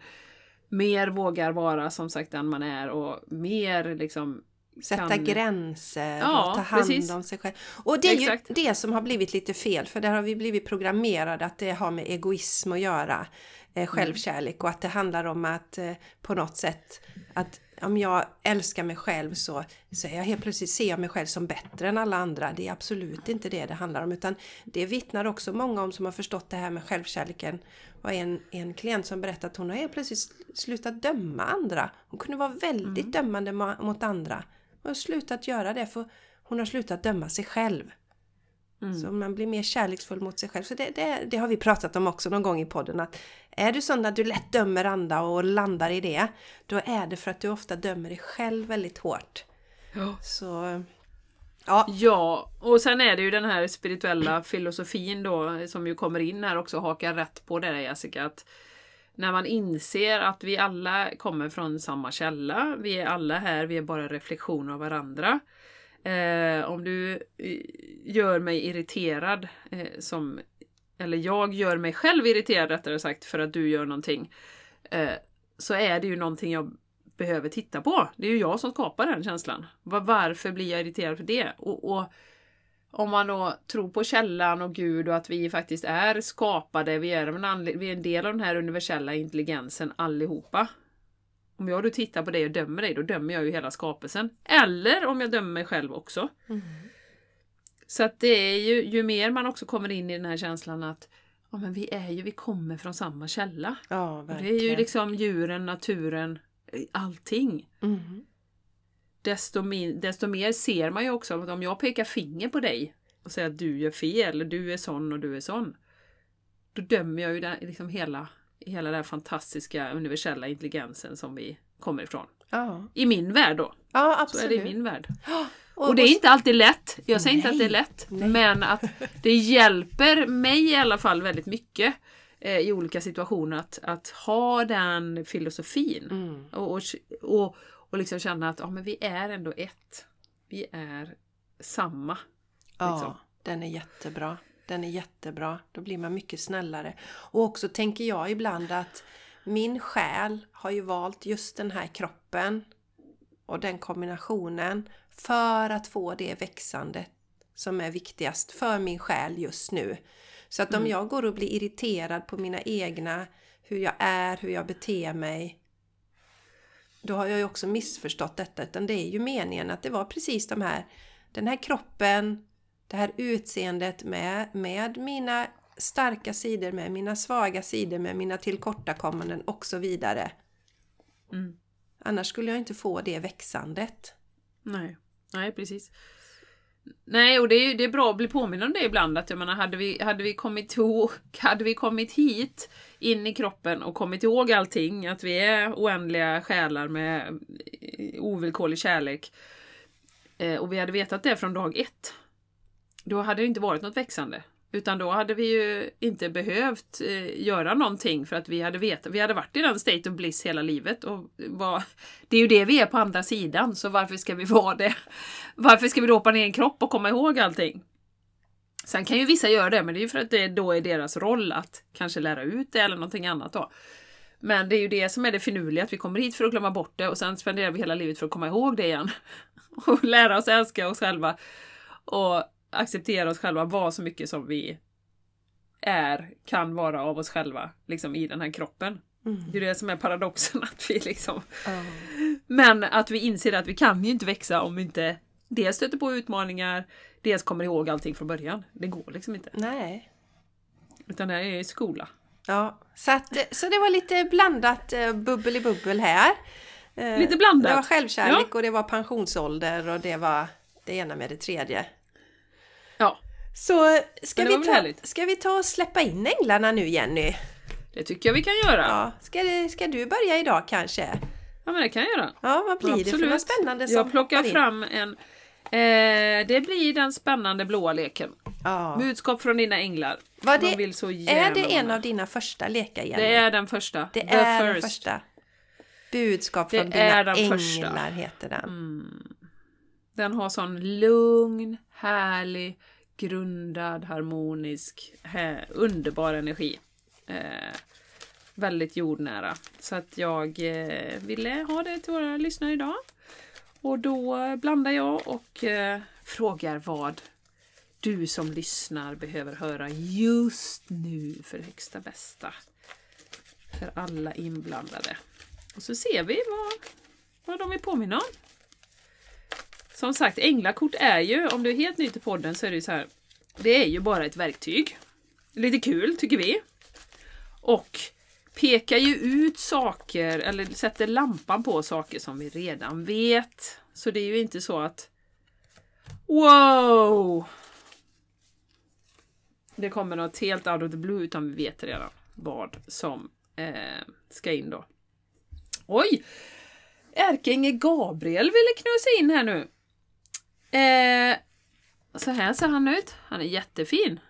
mer vågar vara som sagt den man är och mer liksom
Sätta
kan-
gränser
Ja,
och ta hand
precis.
om sig själv. Och det är
Exakt.
ju det som har blivit lite fel för där har vi blivit programmerade att det har med egoism att göra. Eh, självkärlek och att det handlar om att eh, på något sätt att om jag älskar mig själv så, så är jag helt plötsligt ser jag mig själv som bättre än alla andra. Det är absolut inte det det handlar om utan det vittnar också många om som har förstått det här med självkärleken. Och en, en klient som berättade att hon har helt plötsligt sl- slutat döma andra. Hon kunde vara väldigt dömande ma- mot andra. Hon har slutat göra det för hon har slutat döma sig själv. Så man blir mer kärleksfull mot sig själv. Så det, det, det har vi pratat om också någon gång i podden. Att är du sån att du lätt dömer andra och landar i det. Då är det för att du ofta dömer dig själv väldigt hårt.
Ja.
Så ja,
Ja, och sen är det ju den här spirituella filosofin då som ju kommer in här också hakar rätt på det där Jessica. Att när man inser att vi alla kommer från samma källa, vi är alla här, vi är bara reflektioner av varandra. Eh, om du eh, gör mig irriterad, eh, som, eller jag gör mig själv irriterad rättare sagt för att du gör någonting, eh, så är det ju någonting jag behöver titta på. Det är ju jag som skapar den känslan. Varför blir jag irriterad för det? Och, och om man då tror på källan och Gud och att vi faktiskt är skapade, vi är, en vi är en del av den här universella intelligensen allihopa. Om jag då tittar på dig och dömer dig, då dömer jag ju hela skapelsen. Eller om jag dömer mig själv också. Så att det är ju, ju mer man också kommer in i den här känslan att ja, men vi är ju, vi kommer från samma källa.
ja
Det är ju liksom djuren, naturen, eh, allting.
Mm.
Desto, min, desto mer ser man ju också att om jag pekar finger på dig och säger att du gör fel, du är sån och du är sån. Då dömer jag ju den, liksom hela, hela den fantastiska universella intelligensen som vi kommer ifrån.
Ja,
I min värld då.
ja
Så är
absolut.
det i min värld.
Och- <gasps>
Och det är inte alltid lätt. Jag säger inte att det är
Nej,
lätt.
nej.
Men att <laughs> det hjälper mig i alla fall väldigt mycket eh, i olika situationer att, att ha den filosofin.
Mm.
Och, och, och, och liksom känna att ja, men vi är ändå ett. Vi är samma.
Ja,
liksom.
den är jättebra. Den är jättebra. Då blir man mycket snällare. Och också tänker jag ibland att min själ har ju valt just den här kroppen och den kombinationen för att få det växande som är viktigast för min själ just nu. Så att om jag går och blir irriterad på mina egna, hur jag är, hur jag beter mig, då har jag ju också missförstått detta. Utan det är ju meningen att det var precis de här, den här kroppen, det här utseendet med, med mina starka sidor, med mina svaga sidor, med mina tillkortakommanden och så vidare.
Mm.
Annars skulle jag inte få det växandet.
Nej. Nej, precis. Nej, och det är, det är bra att bli påminn om det ibland. Att jag menar, hade vi, hade, vi kommit ihåg, <laughs> hade vi kommit hit in i kroppen och kommit ihåg allting, att vi är oändliga själar med eh, ovillkorlig kärlek eh, och vi hade vetat det från dag ett, då hade det inte varit något växande. Utan då hade vi ju inte behövt eh, göra någonting för att vi hade vetat, vi hade varit i den state of bliss hela livet. Och var, det är ju det vi är på andra sidan, så varför ska vi vara det? Varför ska vi då hoppa ner i en kropp och komma ihåg allting? Sen kan ju vissa göra det, men det är ju för att det då är deras roll att kanske lära ut det eller någonting annat då. Men det är ju det som är det finurliga, att vi kommer hit för att glömma bort det och sen spenderar vi hela livet för att komma ihåg det igen. <laughs> Och lära oss älska oss själva. Och acceptera oss själva, vara så mycket som vi är, kan vara av oss själva, liksom i den här kroppen.
Mm.
Det är det som är paradoxen, <laughs> att vi liksom...
Ja.
Men att vi inser att vi kan ju inte växa om vi inte dels stöter på utmaningar, dels kommer ihåg allting från början. Det går liksom inte.
Nej.
Utan det är skola.
Ja, så, att, så det var lite blandat eh, bubbel i bubbel här. Eh,
Lite blandat.
Det var självkärlek och det var pensionsålder och det var det ena med det tredje.
Ja,
Så ska, vi ta, ska vi ta och släppa in änglarna nu Jenny?
det tycker jag vi kan göra. Ja,
Ja, ska, det- ska du börja idag kanske?
men det kan jag göra.
Ja, vad blir det för något spännande som
Jag plockar fram en... Eh, det blir den spännande blåa leken.
Ja.
Budskap från dina änglar.
Var
De
det, är det en av dina första lekar Jenny?
Det är den första.
Det
The
är den
first.
första. Budskap
Det
från dina
den
änglar
första.
heter den.
Mm. Den har sån lugn, härlig, grundad, harmonisk, hä- underbar energi. Eh, väldigt jordnära. Så att jag eh, ville ha det till våra lyssnare idag. Och då blandar jag och eh, frågar vad du som lyssnar behöver höra just nu för högsta bästa. För alla inblandade. Och så ser vi vad, vad de vill påminna om. Som sagt, änglakort är ju, om du är helt ny till podden så är det ju så här. Det är ju bara ett verktyg. Lite kul tycker vi. Och pekar ju ut saker, eller sätter lampan på saker som vi redan vet. Så det är ju inte så att Wow! Det kommer något helt out of the blue, utan vi vet redan vad som eh, ska in då. Oj! Ärkeängel Gabriel ville knusa in här nu. Eh, så här ser han ut. Han är jättefin.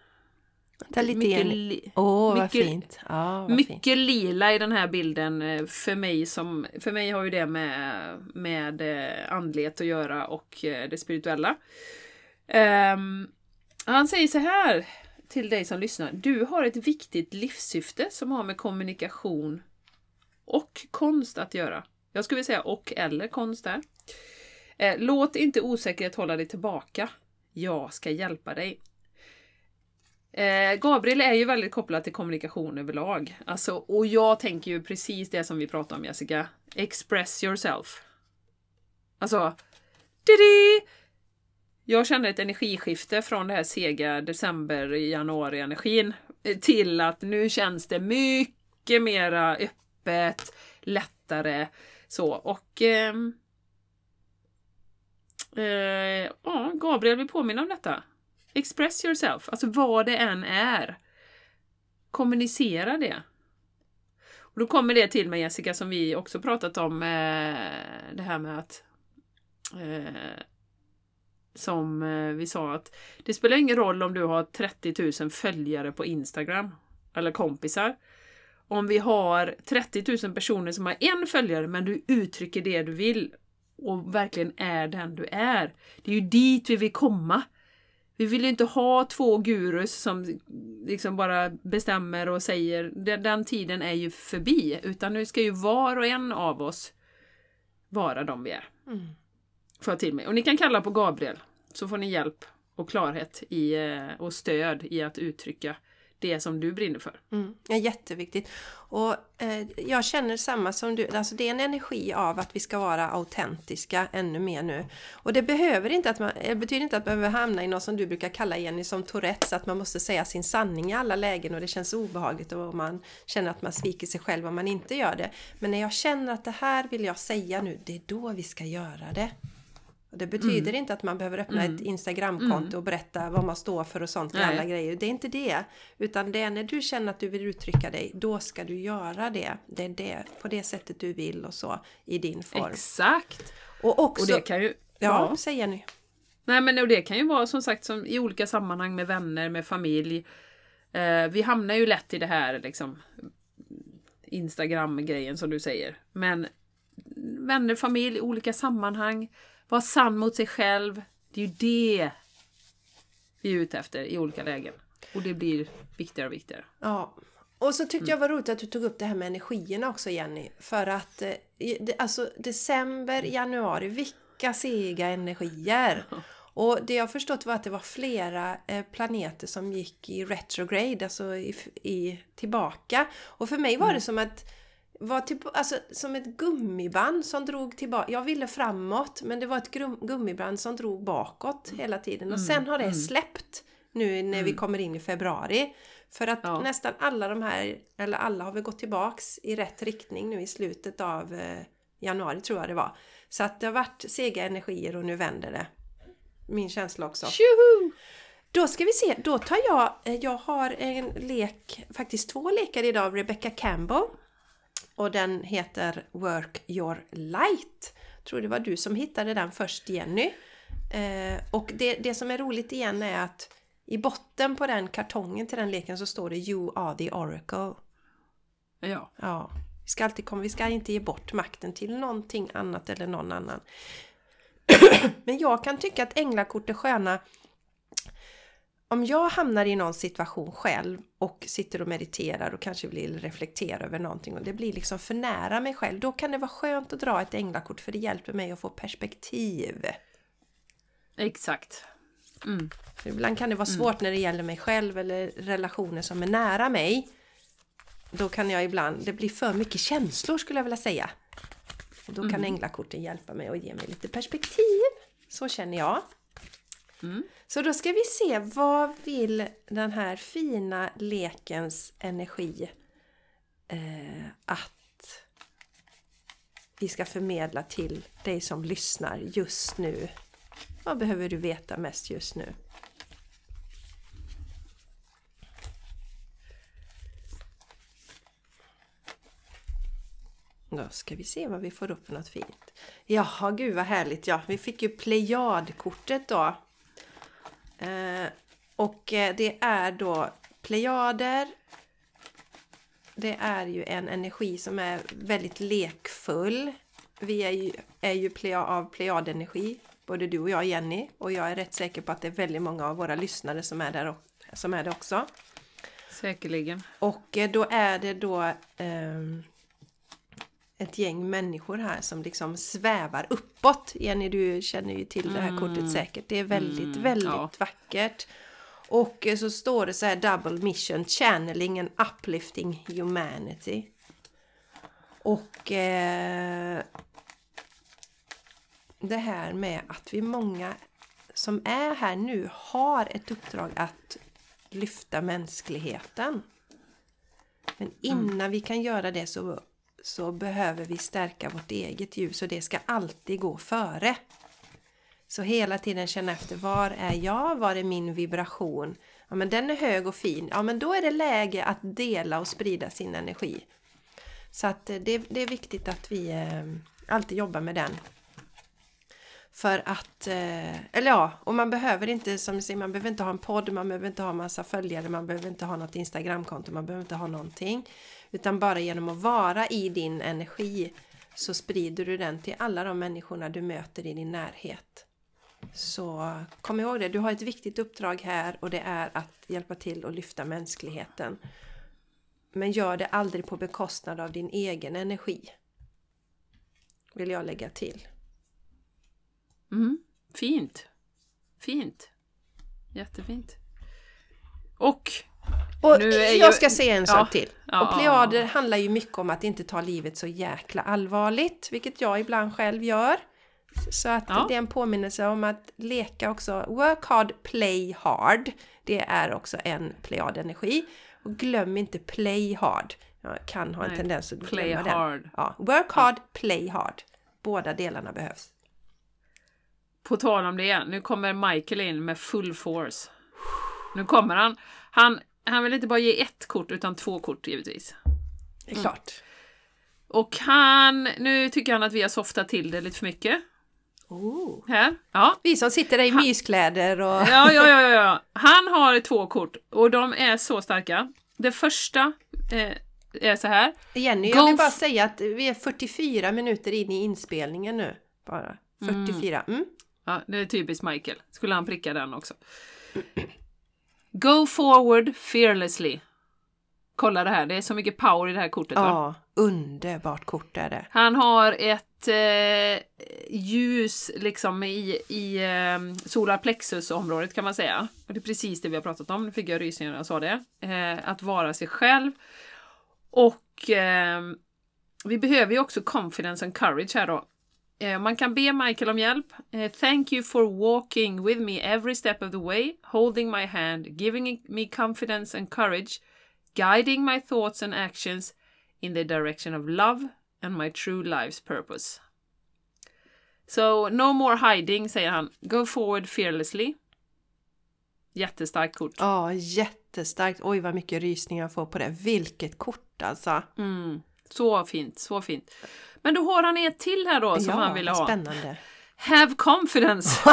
Ta lite
Mycket, li-
vad
mycket-
fint. Ja, vad
mycket
fint.
lila i den här bilden eh, för mig som, för mig har ju det med, med eh, andlighet att göra och eh, det spirituella. Ehm, han säger så här till dig som lyssnar. Du har ett viktigt livssyfte som har med kommunikation och konst att göra. Jag skulle vilja säga och eller konst där. Eh, låt inte osäkerhet hålla dig tillbaka. Jag ska hjälpa dig. Eh, Gabriel är ju väldigt kopplad till kommunikation överlag. Alltså, och jag tänker ju precis det som vi pratade om Jessica. Express yourself. Alltså, didi! Jag känner ett energiskifte från det här sega december, januari energin eh, till att nu känns det mycket mera öppet, lättare så och eh, eh, ja, Gabriel vill påminna om detta. Express yourself, alltså vad det än är. Kommunicera det. Och då kommer det till mig Jessica som vi också pratat om, eh, det här med att eh, som eh, vi sa att det spelar ingen roll om du har 30 000 följare på Instagram eller kompisar. Om vi har 30 000 personer som har en följare men du uttrycker det du vill och verkligen är den du är. Det är ju dit vi vill komma. Vi vill ju inte ha två gurus som liksom bara bestämmer och säger den, den tiden är ju förbi. Utan nu ska ju var och en av oss vara de vi är.
Mm.
Får jag till mig. Och ni kan kalla på Gabriel. Så får ni hjälp och klarhet i, eh, och stöd i att uttrycka det som du brinner för.
Mm, ja, jätteviktigt. Och eh, jag känner samma som du, alltså det är en energi av att vi ska vara autentiska ännu mer nu. Och det behöver inte att man, det betyder inte att man behöver hamna i något som du brukar kalla Jenny som Tourettes, att man måste säga sin sanning i alla lägen och det känns obehagligt och man känner att man sviker sig själv om man inte gör det. Men när jag känner att det här vill jag säga nu, det är då vi ska göra det. Och det betyder inte att man behöver öppna ett Instagramkonto och berätta vad man står för och sånt alla grejer. Det är inte det. Utan det är när du känner att du vill uttrycka dig, då ska du göra det. Det är det, på det sättet du vill och så, i din form.
Exakt!
Och också...
Och det kan ju...
ja, säg Jenny.
Nej men och det kan ju vara som sagt som i olika sammanhang med vänner, med familj. Eh, vi hamnar ju lätt i det här liksom Instagram-grejen som du säger. Men vänner, familj, olika sammanhang. Var sann mot sig själv. Det är ju det vi är ute efter i olika lägen. Och det blir viktigare och viktigare.
Ja. Och så tyckte jag var roligt att du tog upp det här med energierna också Jenny. För att eh, alltså december, januari, vilka sega energier! <laughs> Och det jag förstått var att det var flera eh, planeter som gick i retrograde, alltså i, i, tillbaka. Och för mig var det som att var till, alltså, som ett gummiband som drog tillbaka. Jag ville framåt men det var ett gummiband som drog bakåt hela tiden. Och sen har det släppt nu när vi kommer in i februari. För att
Ja.
nästan alla de här, eller alla har väl gått tillbaks i rätt riktning nu i slutet av eh, januari tror jag det var. Så att det har varit sega energier och nu vänder det. Min känsla också.
Tjoho!
Då ska vi se, då tar jag, eh, jag har en lek, faktiskt två lekar idag av Rebecca Campbell. Och den heter Work Your Light. Jag tror det var du som hittade den först Jenny. Eh, och det, det som är roligt igen är att i botten på den kartongen till den leken så står det You are the Oracle.
Ja.
Ja, vi ska alltid komma, vi ska inte ge bort makten till någonting annat eller någon annan. <clears throat> Men jag kan tycka att änglakort är sköna om jag hamnar i någon situation själv och sitter och mediterar och kanske vill reflektera över någonting och det blir liksom för nära mig själv, då kan det vara skönt att dra ett änglakort för det hjälper mig att få perspektiv.
Exakt. Mm.
Ibland kan det vara svårt när det gäller mig själv eller relationer som är nära mig. Då kan jag ibland, det blir för mycket känslor skulle jag vilja säga. Och då kan änglakorten hjälpa mig och ge mig lite perspektiv. Så känner jag. Mm. Så då ska vi se, vad vill den här fina lekens energi eh, att vi ska förmedla till dig som lyssnar just nu? Vad behöver du veta mest just nu? Då ska vi se vad vi får upp för något fint. Jaha, gud vad härligt. Ja, vi fick ju Plejadkortet då. Eh, och eh, det är då Plejader. Det är ju en energi som är väldigt lekfull. Vi är ju, är ju pleja, av Plejadenergi, både du och jag Jenny. Och jag är rätt säker på att det är väldigt många av våra lyssnare som är där och, som är det också.
Säkerligen.
Och eh, då är det då ehm, ett gäng människor här som liksom svävar uppåt. Jenny, du känner ju till det här kortet säkert. Det är väldigt, väldigt
ja.
vackert. Och eh, så står det så här Double Mission Channeling and Uplifting Humanity. Och eh, det här med att vi många som är här nu har ett uppdrag att lyfta mänskligheten. Men innan vi kan göra det så, så behöver vi stärka vårt eget ljus och det ska alltid gå före. Så hela tiden känna efter, var är jag? Var är min vibration? Ja men den är hög och fin. Ja men då är det läge att dela och sprida sin energi. Så att det, det är viktigt att vi eh, alltid jobbar med den. För att, eh, eller ja, och man behöver inte, som jag säger, man behöver inte ha en podd, man behöver inte ha massa följare, man behöver inte ha något Instagramkonto, man behöver inte ha någonting. Utan bara genom att vara i din energi så sprider du den till alla de människorna du möter i din närhet. Så kom ihåg det, du har ett viktigt uppdrag här och det är att hjälpa till att lyfta mänskligheten. Men gör det aldrig på bekostnad av din egen energi. Vill jag lägga till.
Mm. Fint. Fint. Jättefint. Och
och jag ska säga en
Ja,
sak till.
ja,
och plejader handlar ju mycket om att inte ta livet så jäkla allvarligt, vilket jag ibland själv gör. Så att
Ja.
det är en påminnelse om att leka också. Work hard, play hard. Det är också en plejadenergi. Och glöm inte play hard. Jag kan ha en
Nej,
tendens att
play
glömma
hard.
den. Ja, work hard, play hard. Båda delarna behövs.
På tal om det, nu kommer Michael in med full force. Nu kommer han. Han, han vill inte bara ge ett kort utan två kort givetvis.
Det är klart.
Och han, nu tycker han att vi har softat till det lite för mycket.
Oh.
Här. Ja.
Vi som sitter där i myskläder och...
Ja, ja, ja, ja. Han har två kort och de är så starka. Det första eh, är så här.
Jenny, jag vill bara säga att vi är 44 minuter in i inspelningen nu. Bara. 44. Mm.
Ja, det är typiskt Michael. Skulle han pricka den också. Go forward fearlessly. Kolla det här, det är så mycket power i det här kortet. Va?
Ja, underbart kort är det.
Han har ett eh, ljus liksom i, i eh, solar plexus-området kan man säga. Och det är precis det vi har pratat om, nu fick jag rysningar när jag sa det. Eh, att vara sig själv. Och eh, vi behöver ju också confidence and courage här då. Eh, man kan be Michael om hjälp. Eh, Thank you for walking with me every step of the way, holding my hand, giving me confidence and courage, guiding my thoughts and actions in the direction of love and my true life's purpose. So no more hiding, säger han. Go forward fearlessly. Jättestarkt kort.
Ja, jättestarkt. Oj, vad mycket rysningar jag får på det. Vilket kort alltså.
Mm. Så fint, så fint. Men då har han ett till här då som
ja,
han ville ha.
spännande.
Have confidence. <laughs>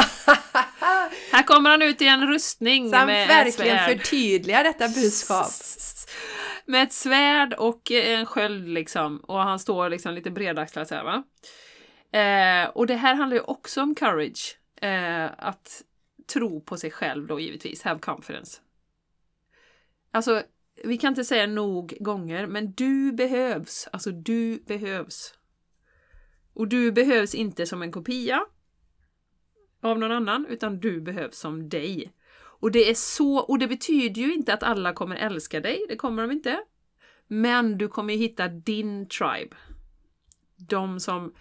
här kommer han ut i en rustning
Så han
med
verkligen
svärd.
förtydligar detta budskap. <laughs>
Med ett svärd och en sköld liksom. Och han står liksom lite bredaxlad så här va. Eh, och det här handlar ju också om courage. Eh, att tro på sig själv då givetvis. Have confidence. Alltså, vi kan inte säga nog gånger, men du behövs. Alltså, du behövs. Och du behövs inte som en kopia av någon annan, utan du behövs som dig. Och det är så, och det betyder ju inte att alla kommer älska dig, det kommer de inte. Men du kommer ju hitta din tribe. De som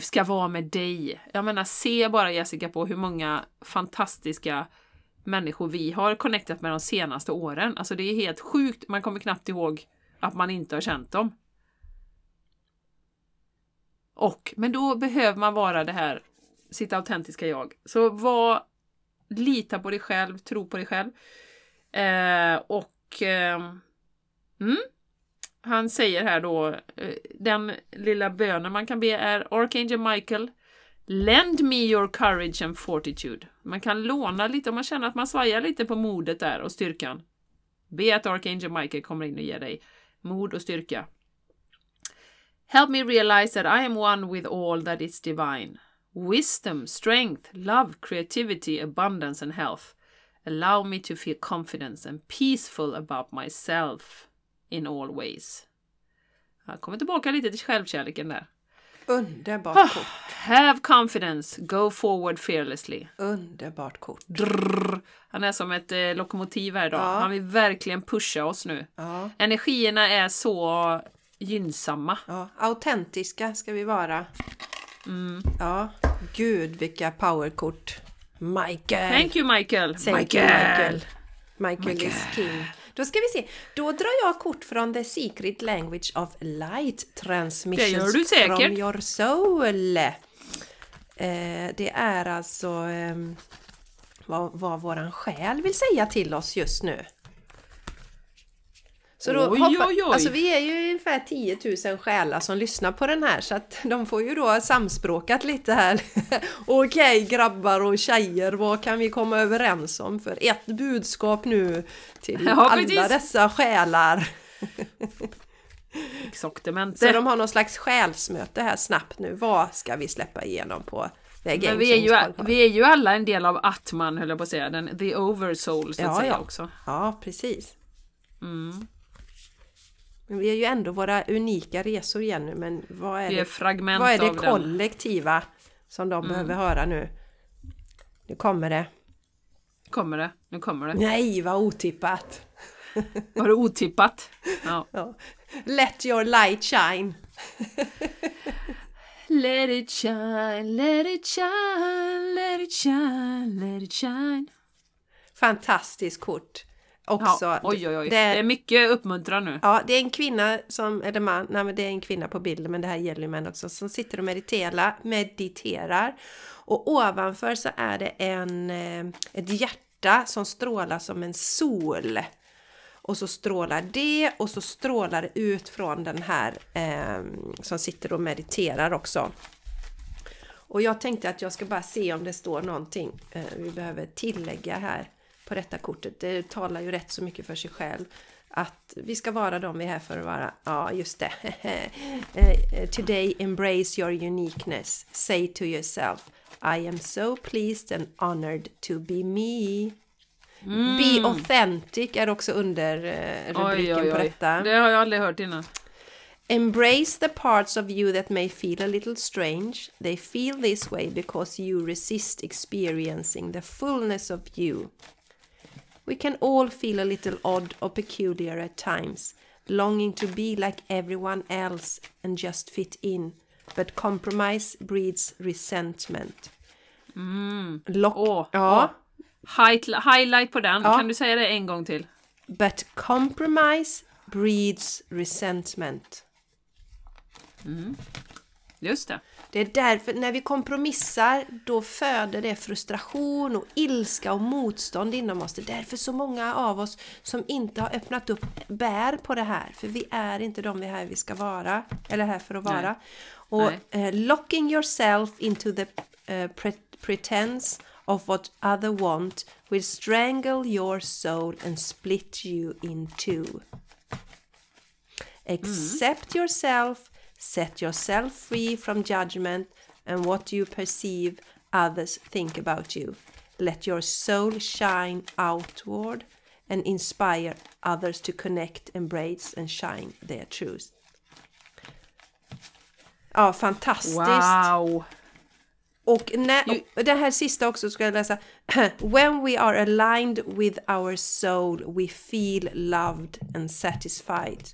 ska vara med dig. Jag menar, se bara Jessica på hur många fantastiska människor vi har connectat med de senaste åren. Alltså det är helt sjukt, man kommer knappt ihåg att man inte har känt dem. Och, men då behöver man vara det här, sitt autentiska jag. Så var, lita på dig själv, tro på dig själv. Eh, och eh, mm, han säger här då, eh, den lilla bönen man kan be är Archangel Michael, lend me your courage and fortitude. Man kan låna lite om man känner att man svajar lite på modet där och styrkan. Be att Archangel Michael kommer in och ger dig mod och styrka. Help me realize that I am one with all that is divine. Wisdom, strength, love, creativity, abundance and health. Allow me to feel confidence and peaceful about myself in all ways. Jag kommer tillbaka lite till självkärleken där.
Underbart
Ah.
kort.
Have confidence, go forward fearlessly.
Underbart kort.
Drrr. Han är som ett eh, lokomotiv här idag.
Ja.
Han vill verkligen pusha oss nu.
Ja,
Energierna är så gynnsamma.
ja. Autentiska ska vi vara.
Mm.
Ja, gud vilka powerkort. Michael!
Thank you Michael!
Thank you, Michael. Michael is king. Då ska vi se. Då drar jag kort från The Secret Language of Light Transmissions
Det gör du säkert.
from your soul. Eh, det är alltså eh, vad, vad våran själ vill säga till oss just nu. Så då
Oj,
hoppa,
oj, oj.
Alltså vi är ju ungefär 10 000 själar som lyssnar på den här så att de får ju då samspråkat lite här. <laughs> Okej grabbar och tjejer, vad kan vi komma överens om för ett budskap nu till <laughs>
Ja,
alla
precis.
dessa själar? <laughs> Så de har någon slags själsmöte här snabbt nu. Vad ska vi släppa igenom på
Men vi är, ju, vi är ju alla en del av Atman, höll jag på att säga. Den, the oversoul, så att
Ja,
säga
ja.
också.
Ja, precis.
Mm.
Men vi är ju ändå våra unika resor igen nu, men vad är
Vi är
det, vad är det
av den. Mm.
kollektiva som de behöver höra nu? Nu kommer det.
Kommer det? Nu kommer det.
Nej, vad otippat! <laughs>
Var det otippat? Ja.
Ja. Let your light shine! <laughs>
Let it shine, let it shine, let it shine, let it shine.
Fantastiskt kort! Också.
Ja, oj, oj, oj.
Det,
Det är mycket uppmuntran nu.
Ja, det är en kvinna som, eller man, nej men det är en kvinna på bilden men det här gäller ju män också, som sitter och mediterar, mediterar. Och ovanför så är det en, eh, ett hjärta som strålar som en sol. Och så strålar det och så strålar det ut från den här eh, som sitter och mediterar också. Och jag tänkte att jag ska bara se om det står någonting eh, vi behöver tillägga här på detta kortet. Det talar ju rätt så mycket för sig själv. Att vi ska vara de vi är här för att vara. Ja, just det. <laughs> Eh, Today embrace your uniqueness. Say to yourself I am so pleased and honored to be me. Be authentic är också under eh, rubriken på detta.
Det har jag aldrig hört innan.
Embrace the parts of you that may feel a little strange. They feel this way because you resist experiencing the fullness of you. We can all feel a little odd or peculiar at times, longing to be like everyone else and just fit in. But compromise breeds resentment. Lock,
Åh,
ja,
Highlight, highlight på den.
Ja.
Kan du säga det en gång till?
but compromise breeds resentment.
Just det.
Det är därför, när vi kompromissar, då föder det frustration och ilska och motstånd inom oss. Det är därför så många av oss som inte har öppnat upp bär på det här. För vi är inte de vi är här vi ska vara, eller här för att vara.
Nej.
Och
Nej.
eh, locking yourself into the eh, pre- pretense of what other want will strangle your soul and split you in two. Accept yourself, set yourself free from judgment and what you perceive others think about you. Let your soul shine outward and inspire others to connect, embrace and shine their truth. Ja, fantastiskt!
Wow!
Och när, och det här sista också ska jag läsa. <clears throat> When we are aligned with our soul we feel loved and satisfied.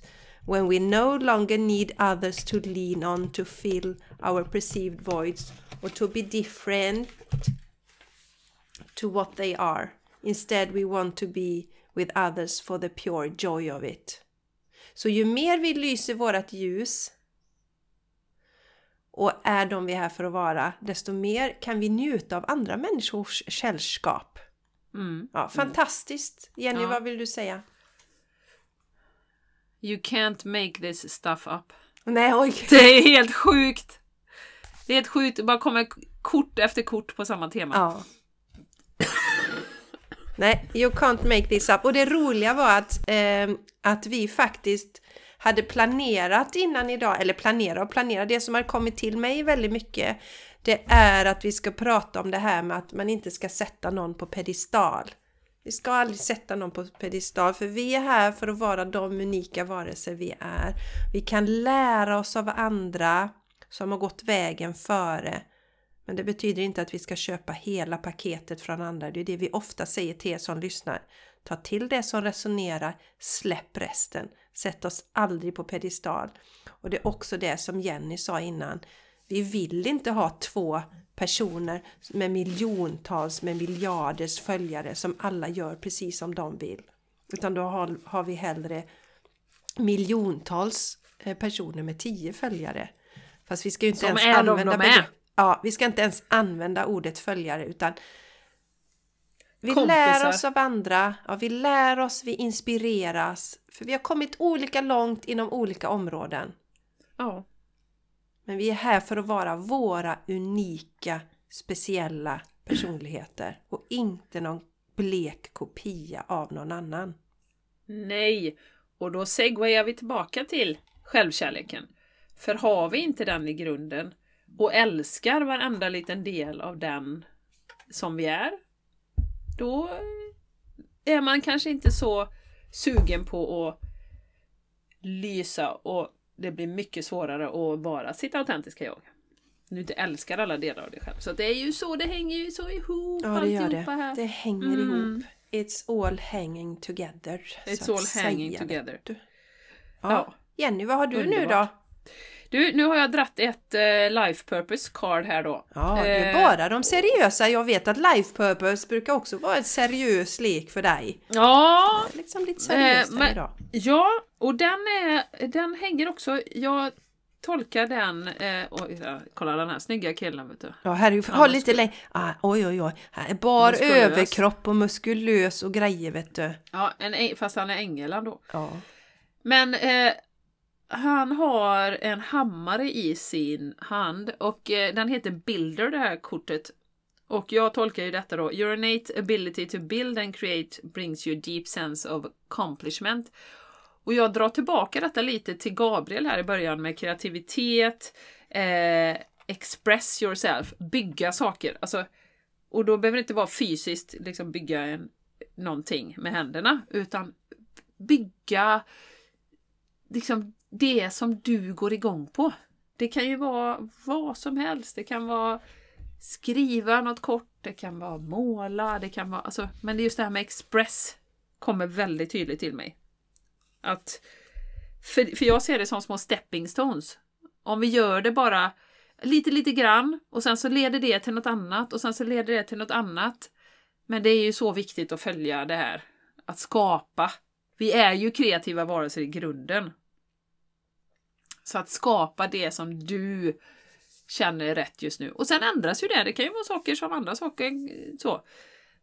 When we no longer need others to lean on to fill our perceived voids or to be different to what they are. Instead we want to be with others for the pure joy of it. Så ju mer vi lyser vårat ljus och är de vi är här för att vara, desto mer kan vi njuta av andra människors sällskap.
Mm.
Ja, fantastiskt! Jenny,
Ja.
vad vill du säga?
You can't make this stuff up.
Nej, oj! <laughs>
Det är helt sjukt! Det är helt sjukt, det bara kommer kort efter kort på samma tema.
Ja. Nej, you can't make this up. Och det roliga var att, eh, att vi faktiskt hade planerat innan idag, eller planera och planera, det som har kommit till mig väldigt mycket, det är att vi ska prata om det här med att man inte ska sätta någon på pedestal. Vi ska aldrig sätta någon på pedestal, för vi är här för att vara de unika varelser vi är. Vi kan lära oss av andra som har gått vägen före. Men det betyder inte att vi ska köpa hela paketet från andra. Det är det vi ofta säger till er som lyssnar. Ta till det som resonerar, släpp resten. Sätt oss aldrig på pedestal. Och det är också det som Jenny sa innan. Vi vill inte ha två personer med miljontals, med miljarders följare som alla gör precis som de vill. Utan då har, har vi hellre miljontals eh, personer med tio följare. Fast vi ska ju inte
Som
ens använda
de
Ja, vi ska inte ens använda ordet följare utan vi
Kompisar.
lär oss av andra, ja, vi lär oss, vi inspireras. För vi har kommit olika långt inom olika områden.
Ja.
Men vi är här för att vara våra unika, speciella personligheter och inte någon blek kopia av någon annan.
Nej, och då segwayar vi tillbaka till självkärleken. För har vi inte den i grunden och älskar varenda liten del av den som vi är, då är man kanske inte så sugen på att lysa och det blir mycket svårare att vara sitt autentiska jag. När du inte älskar alla delar av dig själv. Så det är ju så, det hänger ju så ihop
Ja, det gör det.
här.
Det hänger
Mm.
ihop. It's all hanging together.
It's all hanging together. Ja.
Ja. Jenny, vad har du nu då?
Du, nu har jag dratt ett eh, life purpose card här då.
Ja, det är
Eh,
bara de seriösa. Jag vet att life purpose brukar också vara en seriös lek för dig.
Ja,
liksom lite seriöst
Eh, men-
idag.
ja, och den, är, den hänger också, jag tolkar den, eh, oj, ja, kolla den här snygga killen vet du.
Ja, här är ju,
Ja,
ha
men
lite längre. Ah, oj, oj, oj. Här är bar
Muskulös.
överkropp och muskulös och grejer, vet du.
Ja, en, fast han är ängel ändå.
Ja.
Men eh, han har en hammare i sin hand och eh, den heter Builder det här kortet. Och jag tolkar ju detta då. Your innate ability to build and create brings you a deep sense of accomplishment. Och jag drar tillbaka detta lite till Gabriel här i början med kreativitet, eh, express yourself, bygga saker. Alltså, och då behöver det inte vara fysiskt liksom bygga en, någonting med händerna, utan bygga liksom det som du går igång på. Det kan ju vara vad som helst. Det kan vara skriva något kort, det kan vara måla, det kan vara... Alltså, men just det här med express kommer väldigt tydligt till mig. Att, för, för jag ser det som små stepping stones. Om vi gör det bara lite, lite grann och sen så leder det till något annat och sen så leder det till något annat. Men det är ju så viktigt att följa det här. Att skapa. Vi är ju kreativa varelser i grunden. Så att skapa det som du känner är rätt just nu. Och sen ändras ju det. Det kan ju vara saker som andra saker. så.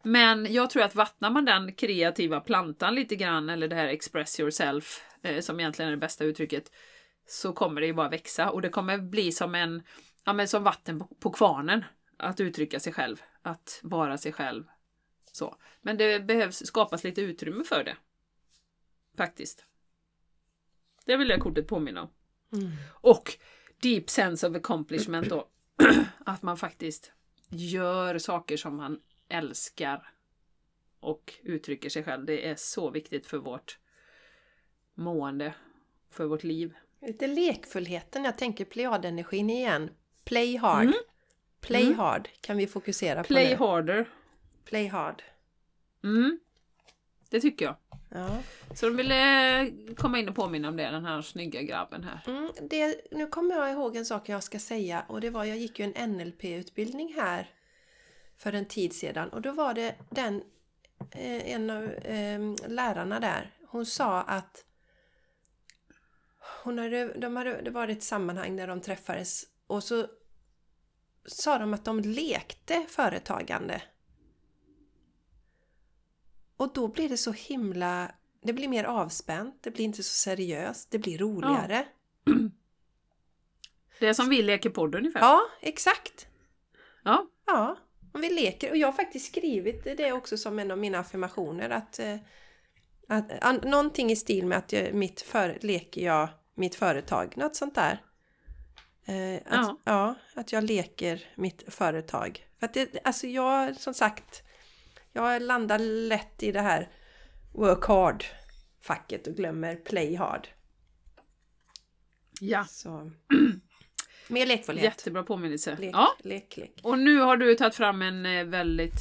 Men jag tror att vattnar man den kreativa plantan lite grann, eller det här express yourself, eh, som egentligen är det bästa uttrycket, så kommer det ju bara växa och det kommer bli som en, ja men som vatten på, på kvarnen. Att uttrycka sig själv, att vara sig själv. Så. Men det behövs skapas lite utrymme för det. Faktiskt. Det vill jag kortet påminna om.
Mm.
Och deep sense of accomplishment då. <clears throat> att man faktiskt gör saker som man älskar och uttrycker sig själv. Det är så viktigt för vårt mående, för vårt liv.
Lite lekfullheten, jag tänker plejadenergin igen. Play hard.
Mm.
Play
Mm.
hard kan vi fokusera på
Play
nu.
harder.
Play hard.
Mm. Det tycker jag.
Ja.
Så de ville komma in och påminna om det, den här snygga grabben här.
Mm, det, nu kommer jag ihåg en sak jag ska säga och det var, jag gick ju en NLP-utbildning här för en tid sedan och då var det den, eh, en av eh, lärarna där, hon sa att hon hade, de hade, det var ett sammanhang där de träffades och så sa de att de lekte företagande. Och då blir det så himla... Det blir mer avspänt, det blir inte så seriöst, det blir roligare. <clears throat>
Det är som vi leker podd ungefär.
Ja, exakt.
Ja.
Ja, om vi leker. Och jag har faktiskt skrivit det också som en av mina affirmationer. Att, eh, att, an, någonting i stil med att jag, mitt för, leker jag mitt företag. Något sånt där. Eh, att, ja.
Ja.
att jag leker mitt företag. För att det, alltså jag, som sagt, jag landar lätt i det här work hard-facket och glömmer play hard.
ja.
Så. <clears throat> Mer lekfullhet.
Jättebra påminnelse.
Lek,
Ja.
lek, lek.
Och nu har du tagit fram en eh, väldigt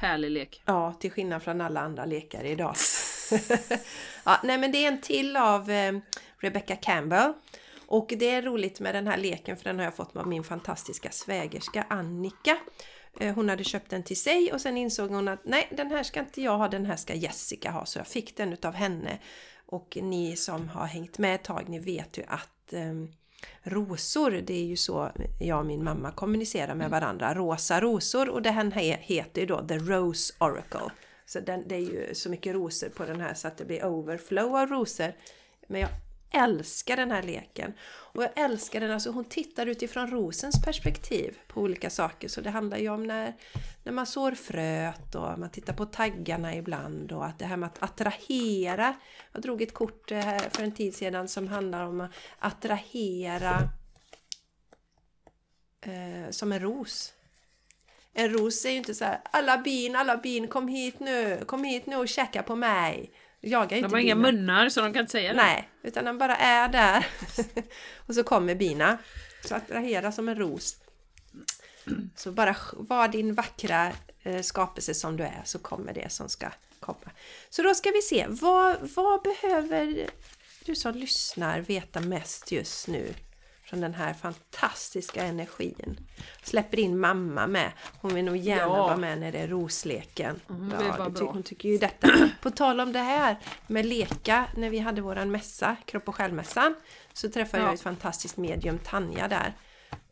härlig lek.
Ja, till skillnad från alla andra lekar idag. <laughs> ja, nej men det är en till av eh, Rebecca Campbell. Och det är roligt med den här leken för den har jag fått av min fantastiska svägerska Annika. Eh, hon hade köpt den till sig och sen insåg hon att nej, den här ska inte jag ha, den här ska Jessica ha. Så jag fick den utav henne. Och ni som har hängt med ett tag, ni vet ju att eh, rosor, det är ju så jag och min mamma kommunicerar med varandra. Rosa rosor och det här he- heter ju då The Rose Oracle. Så den, det är ju så mycket rosor på den här så att det blir overflow av rosor. Men jag älskar den här leken. Och jag älskar den, alltså hon tittar utifrån rosens perspektiv på olika saker. Så det handlar ju om när, när man sår fröet och man tittar på taggarna ibland och att det här med att attrahera. Jag drog ett kort eh, här för en tid sedan som handlar om att attrahera eh, som en ros. En ros är ju inte så här alla bin, alla bin, kom hit nu, kom hit nu och käka på mig. Jagar ju
De
inte
har inga
bina.
munnar så de kan inte säga det.
Nej, utan den bara är där. <laughs> och så kommer bina. Så attrahera som en ros. Så bara var din vackra eh, skapelse som du är så kommer det som ska komma. Så då ska vi se, vad, vad behöver du som lyssnar veta mest just nu från den här fantastiska energin? Släpper in mamma med. Hon vill nog gärna
Ja.
vara med när det är rosleken.
Mm, var
det hon tycker ju detta. <clears throat> På tal om det här med leka, när vi hade våran mässa, kropp och självmässan, så träffade
Ja.
jag ett fantastiskt medium, Tanja där,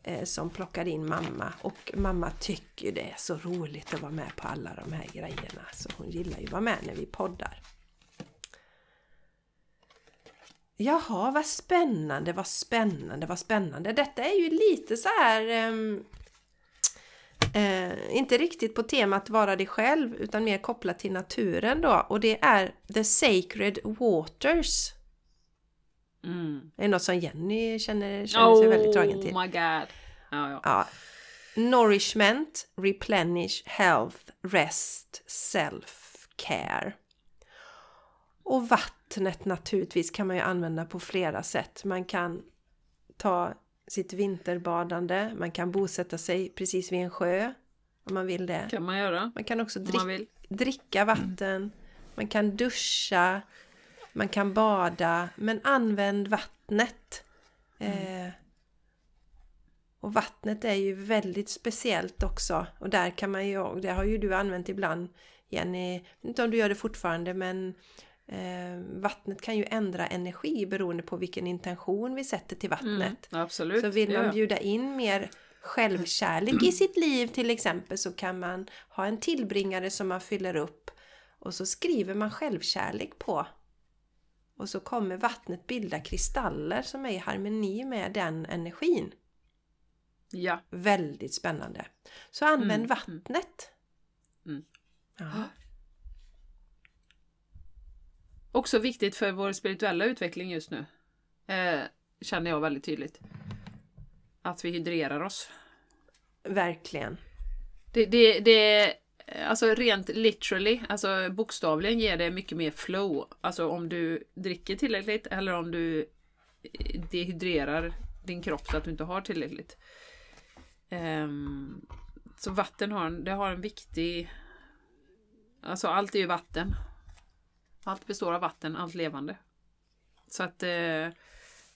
eh, som plockade in mamma. Och mamma tycker det är så roligt att vara med på alla de här grejerna. Så hon gillar ju att vara med när vi poddar. Jaha, vad spännande, vad spännande, vad spännande. Detta är ju lite så här... ehm, eh, inte riktigt på temat vara dig själv utan mer kopplat till naturen då. Och det är The Sacred Waters.
Mm.
Det är något som Jenny känner, känner sig väldigt dragen till.
Oh my god. Ja, ja.
Ja. Nourishment, replenish, health, rest, self-care. Och vattnet naturligtvis kan man ju använda på flera sätt. Man kan ta sitt vinterbadande, man kan bosätta sig precis vid en sjö om man vill det.
kan man göra.
Man kan också drick,
man
dricka vatten, man kan duscha, man kan bada, men använd vattnet. Eh, och vattnet är ju väldigt speciellt också. Och där kan man ju, det har ju du använt ibland Jenny, inte om du gör det fortfarande men vattnet kan ju ändra energi beroende på vilken intention vi sätter till vattnet.
Mm, absolut.
Så vill man bjuda in mer självkärlek i sitt liv till exempel så kan man ha en tillbringare som man fyller upp och så skriver man självkärlek på. Och så kommer vattnet bilda kristaller som är i harmoni med den energin.
Ja.
Väldigt spännande. Så använd
Mm,
vattnet.
Mm.
Ja.
Också viktigt för vår spirituella utveckling just nu. Eh, känner jag väldigt tydligt. Att vi hydrerar oss.
Verkligen.
Det, det, det alltså rent literally, alltså bokstavligen ger det mycket mer flow. Alltså om du dricker tillräckligt eller om du dehydrerar din kropp så att du inte har tillräckligt. Ehm, så vatten har, det har en viktig... Alltså allt är ju vatten. Allt består av vatten, allt levande. Så att eh,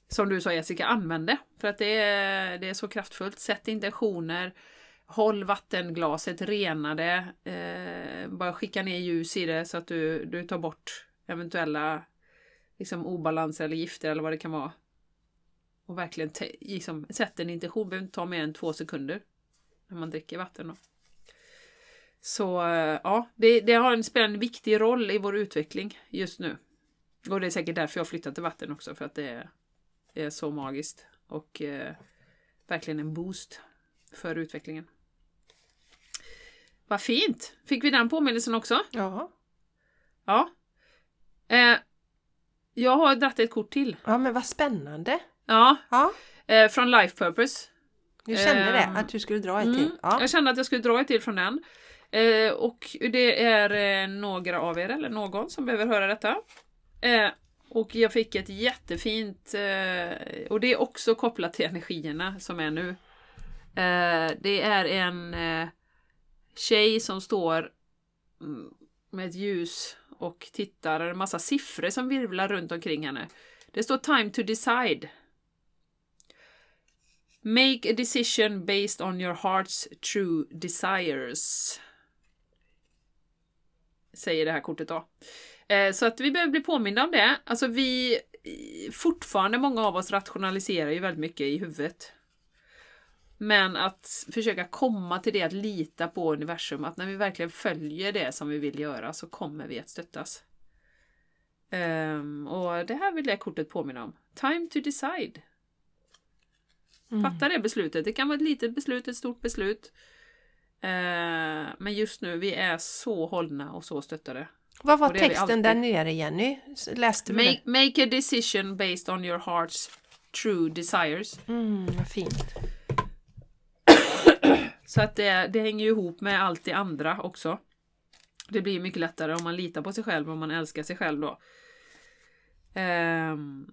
som du sa Jessica, använd det. För att det är, det är så kraftfullt. Sätt intentioner. Håll vattenglaset renade. Eh, bara skicka ner ljus i det så att du, du tar bort eventuella liksom, obalanser eller gifter eller vad det kan vara. Och verkligen liksom, sätt en intention. behöver inte ta mer än två sekunder när man dricker vatten. Då. Så eh, ja, det, det har en, spelar en viktig roll i vår utveckling just nu. Och det är säkert därför jag flyttat till vatten också, för att det är, är så magiskt. Och eh, verkligen en boost för utvecklingen. Vad fint! Fick vi den påminnelsen också?
Ja.
Ja. Eh, jag har dratt ett kort till.
ja, men vad spännande.
Ja,
Ja,
eh, från Life Purpose.
du kände
Ehm,
det, att du skulle dra ett
Mm,
till. Ja.
Jag kände att jag skulle dra ett till från den. Eh, och det är eh, några av er, eller någon, som behöver höra detta. Eh, och jag fick ett jättefint, eh, och det är också kopplat till energierna som är nu. Eh, det är en eh, tjej som står mm, med ett ljus och tittar, och en massa siffror som virvlar runt omkring henne. Det står time to decide. Make a decision based on your heart's true desires. Säger det här kortet då. Eh, Så att vi behöver bli påminna om det. Alltså vi, fortfarande många av oss rationaliserar ju väldigt mycket i huvudet. Men att försöka komma till det, att lita på universum, att när vi verkligen följer det som vi vill göra så kommer vi att stöttas. Ehm, och det här vill det kortet påminna om. Time to decide. Fatta det beslutet. Det kan vara ett litet beslut, ett stort beslut. Eh, men just nu, vi är så hållna och så stöttade.
Vad var texten där nere Jenny? Läste du
Make, make a decision based on your heart's true desires.
Mm, vad fint. <clears throat>
Så att det, det hänger ju ihop med allt det andra också. Det blir mycket lättare om man litar på sig själv och man älskar sig själv då. Ehm,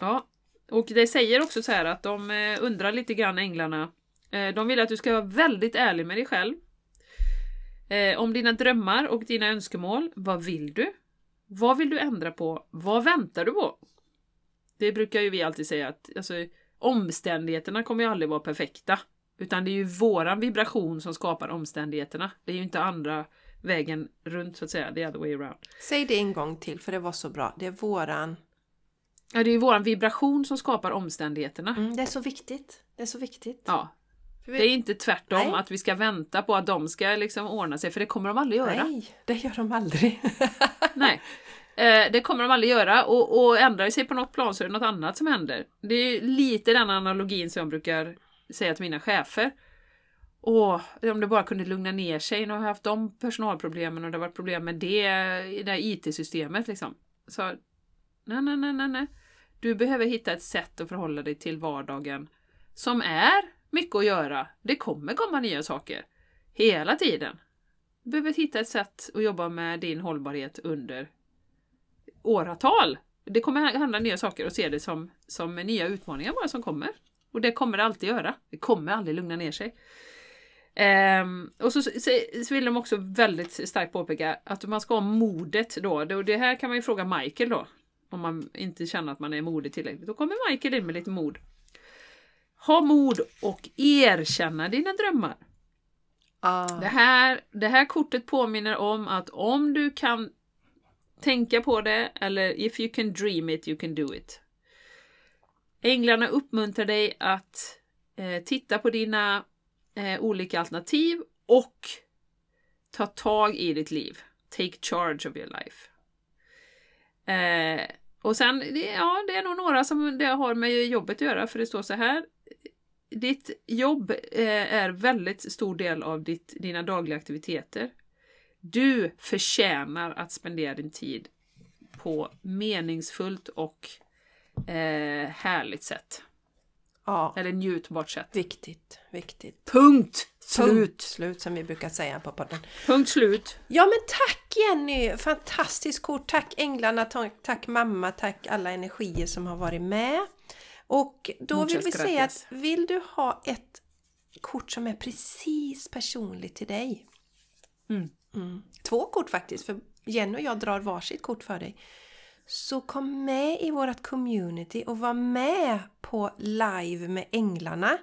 ja, och det säger också så här att de eh, undrar lite grann änglarna. Eh, de vill att du ska vara väldigt ärlig med dig själv. Eh, om dina drömmar och dina önskemål. Vad vill du? Vad vill du ändra på? Vad väntar du på? Det brukar ju vi alltid säga att alltså, omständigheterna kommer ju aldrig vara perfekta. Utan det är ju våran vibration som skapar omständigheterna. Det är ju inte andra vägen runt så att säga, the other way around.
Säg det en gång till för det var så bra. Det är våran...
Ja, det är ju våran vibration som skapar omständigheterna.
Mm, det är så viktigt. Det är så viktigt.
Ja.
Vi-
Det är inte tvärtom
Nej.
att vi ska vänta på att de ska liksom ordna sig, för det kommer de aldrig göra.
Nej, det gör de aldrig. <laughs>
Nej. Eh, det kommer de aldrig göra och, och ändrar sig på något plan så är det något annat som händer. Det är lite den analogin som jag brukar säga till mina chefer. Åh, om det bara kunde lugna ner sig. Nu har jag haft de personalproblemen och det har varit problem med det i det IT-systemet liksom. Så, nej, nej, nej, nej, nej. Du behöver hitta ett sätt att förhålla dig till vardagen som är mycket att göra. Det kommer komma nya saker. Hela tiden. Du behöver hitta ett sätt att jobba med din hållbarhet under åratal. Det kommer hända nya saker och se det som, som nya utmaningar bara som kommer. Och det kommer det alltid göra. Det kommer aldrig lugna ner sig. Um, och så, så, så, vill de också väldigt starkt påpeka att man ska ha modet då. Och det här kan man ju fråga Michael då. Om man inte känner att man är modig tillräckligt. Då kommer Michael in med lite mod. Ha mod och erkänna dina drömmar.
Ah.
Det, här, det här kortet påminner om att om du kan tänka på det eller if you can dream it you can do it. Änglarna uppmuntrar dig att eh, titta på dina eh, olika alternativ och ta tag i ditt liv. Take charge of your life. Eh, och sen, det, ja, det är nog några som det har med jobbet att göra, för det står så här. Ditt jobb eh, är väldigt stor del av ditt, dina dagliga aktiviteter. Du förtjänar att spendera din tid på meningsfullt och eh, härligt sätt.
Ja,
Eller njutbart sätt.
viktigt, viktigt.
Punkt!
Slut.
Slut!
Slut som vi brukar säga på podden.
Punkt slut!
Ja men tack Jenny! Fantastiskt kort. Tack änglarna, tack, tack mamma, tack alla energier som har varit med. Och då
Muchas
vill vi säga
gracias.
att vill du ha ett kort som är precis personligt till dig?
Mm.
Mm. Två kort faktiskt, för Jenny och jag drar varsitt kort för dig. Så kom med i vårt community och var med på live med änglarna.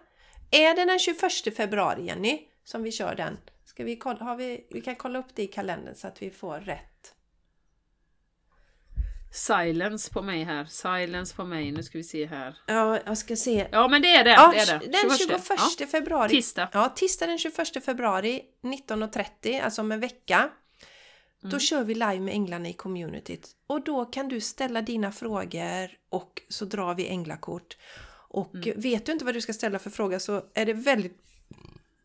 Är det den 21 februari Jenny som vi kör den? Ska vi, kolla, har vi, vi kan kolla upp det i kalendern så att vi får rätt.
Silence på mig här. Silence på mig. Nu ska vi se här.
Ja, jag ska se.
Ja men det är det.
Ja,
det, är det.
den 21
Ja.
februari.
Tisdag.
Ja, tisdag den 21 februari 19.30, alltså om en vecka. Då
Mm.
kör vi live med änglarna i communityt. Och då kan du ställa dina frågor och så drar vi änglakort. Och
Mm.
vet du inte vad du ska ställa för fråga så är det väldigt,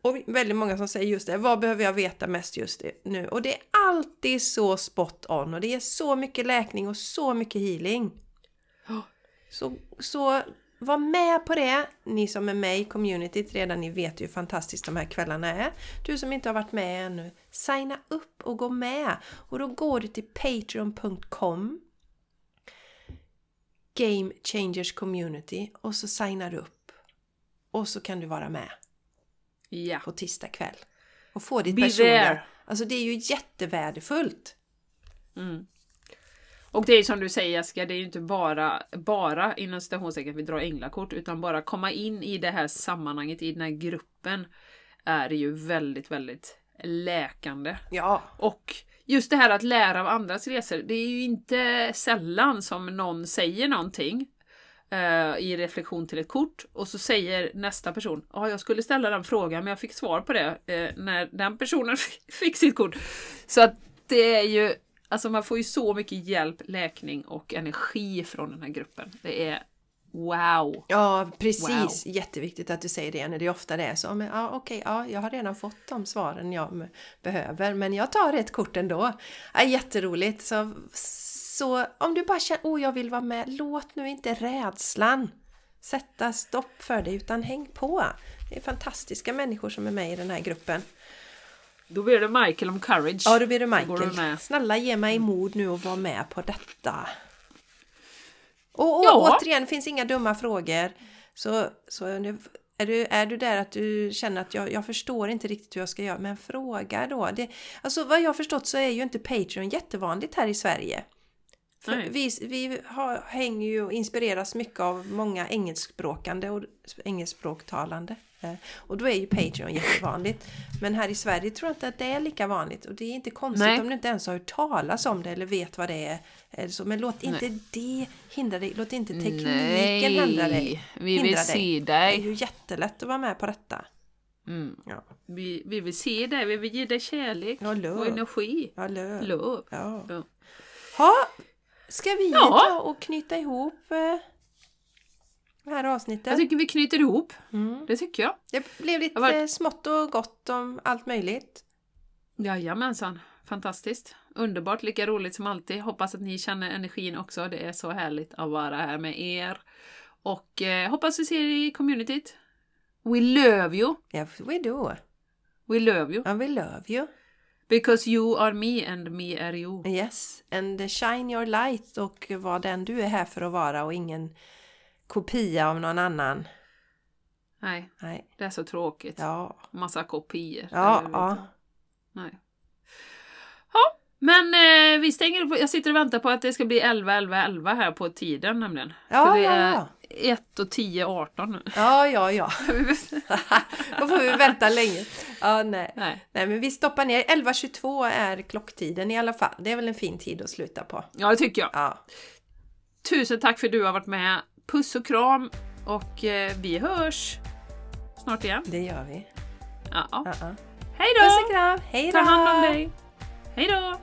och väldigt många som säger just det. Vad behöver jag veta mest just nu? Och det är alltid så spot on och det är så mycket läkning och så mycket healing. Så, så var med på det. Ni som är med i communityt redan, ni vet ju hur fantastiskt de här kvällarna är. Du som inte har varit med ännu, signa upp och gå med. Och då går du till patreon.com Game Changers Community och så signar du upp. Och så kan du vara med
Ja.
på tisdag kväll. Och få ditt
Be
personliga...
there.
Alltså det är ju jättevärdefullt.
Mm. Och det är som du säger Jessica, det är ju inte bara, bara inom citationstecken vi drar änglakort, utan bara komma in i det här sammanhanget, i den här gruppen, är ju väldigt, väldigt läkande.
Ja,
Och just det här att lära av andras resor, det är ju inte sällan som någon säger någonting eh, i reflektion till ett kort och så säger nästa person ja jag skulle ställa den frågan men jag fick svar på det eh, när den personen <laughs> fick sitt kort. Så att det är ju, alltså man får ju så mycket hjälp, läkning och energi från den här gruppen. Det är wow!
Ja, precis.
Wow.
Jätteviktigt att du säger det när det ofta är så. Men, ja, okej, ja, jag har redan fått de svaren jag behöver, men jag tar ett kort ändå. Ja, jätteroligt. Så, så om du bara känner, oh, jag vill vara med, låt nu inte rädslan sätta stopp för dig, utan häng på. Det är fantastiska människor som är med i den här gruppen.
Då blir det Michael om courage.
Ja, då blir det Michael.
du.
Snälla ge mig mod nu och vara med på detta. Och, och
Ja.
återigen, finns inga dumma frågor. Så, så är, du, är, du, är du där att du känner att jag, jag förstår inte riktigt hur jag ska göra, men fråga då. Det, alltså vad jag har förstått så är ju inte Patreon jättevanligt här i Sverige.
Nej.
vi vi har, hänger ju och inspireras mycket av många engelskspråkande och engelskspråktalande. Eh, Och då är ju Patreon jättevanligt. Men här i Sverige tror jag inte att det är lika vanligt. Och det är inte konstigt
Nej.
om du inte ens har hört talas om det eller vet vad det är. Eller så. Men låt inte det hindra dig. Låt inte tekniken hindra dig.
vi vill se
Det är
dig.
ju jättelätt att vara med på detta.
Mm.
Ja,
Vi, vi vill se dig, vi vill ge dig kärlek
Ja,
och energi.
ja love.
Love.
Ja.
Ja.
Ha, Ska vi
Ja.
ta och knyta ihop eh, det här avsnittet?
Jag tycker vi knyter ihop.
Mm.
Det tycker jag.
Det blev lite
var-
smått och gott om allt möjligt.
Jajamensan. Fantastiskt. Underbart, lika roligt som alltid. Hoppas att ni känner energin också. Det är så härligt att vara här med er. Och eh, hoppas vi ser er i communityt. We love you.
Yeah, we do.
We love you.
And we love you.
Because you are me and me are you.
Yes. And shine your light och var den du är här för att vara och ingen kopia av någon annan.
Nej,
Nej.
det är så tråkigt.
Ja.
Massa kopior.
Ja, ja.
Nej. Ja, men eh, vi stänger. Jag sitter och väntar på att det ska bli 11, 11, 11 här på tiden nämligen.
Ja,
För det
ja,
är
ja.
1 och 10, 18 nu.
Ja, ja, ja. <laughs> Då får vi vänta länge. Ja, nej.
Nej.
Nej, men vi stoppar ner. 11.22 är klocktiden i alla fall. Det är väl en fin tid att sluta på.
Ja, det tycker jag.
Ja.
Tusen tack för att du har varit med. Puss och kram och eh, vi hörs snart igen.
Det gör vi.
Ja.
Ja, ja.
Hej
Puss och
då!
kram. Hej då!
Ta hand om dig. Hej då!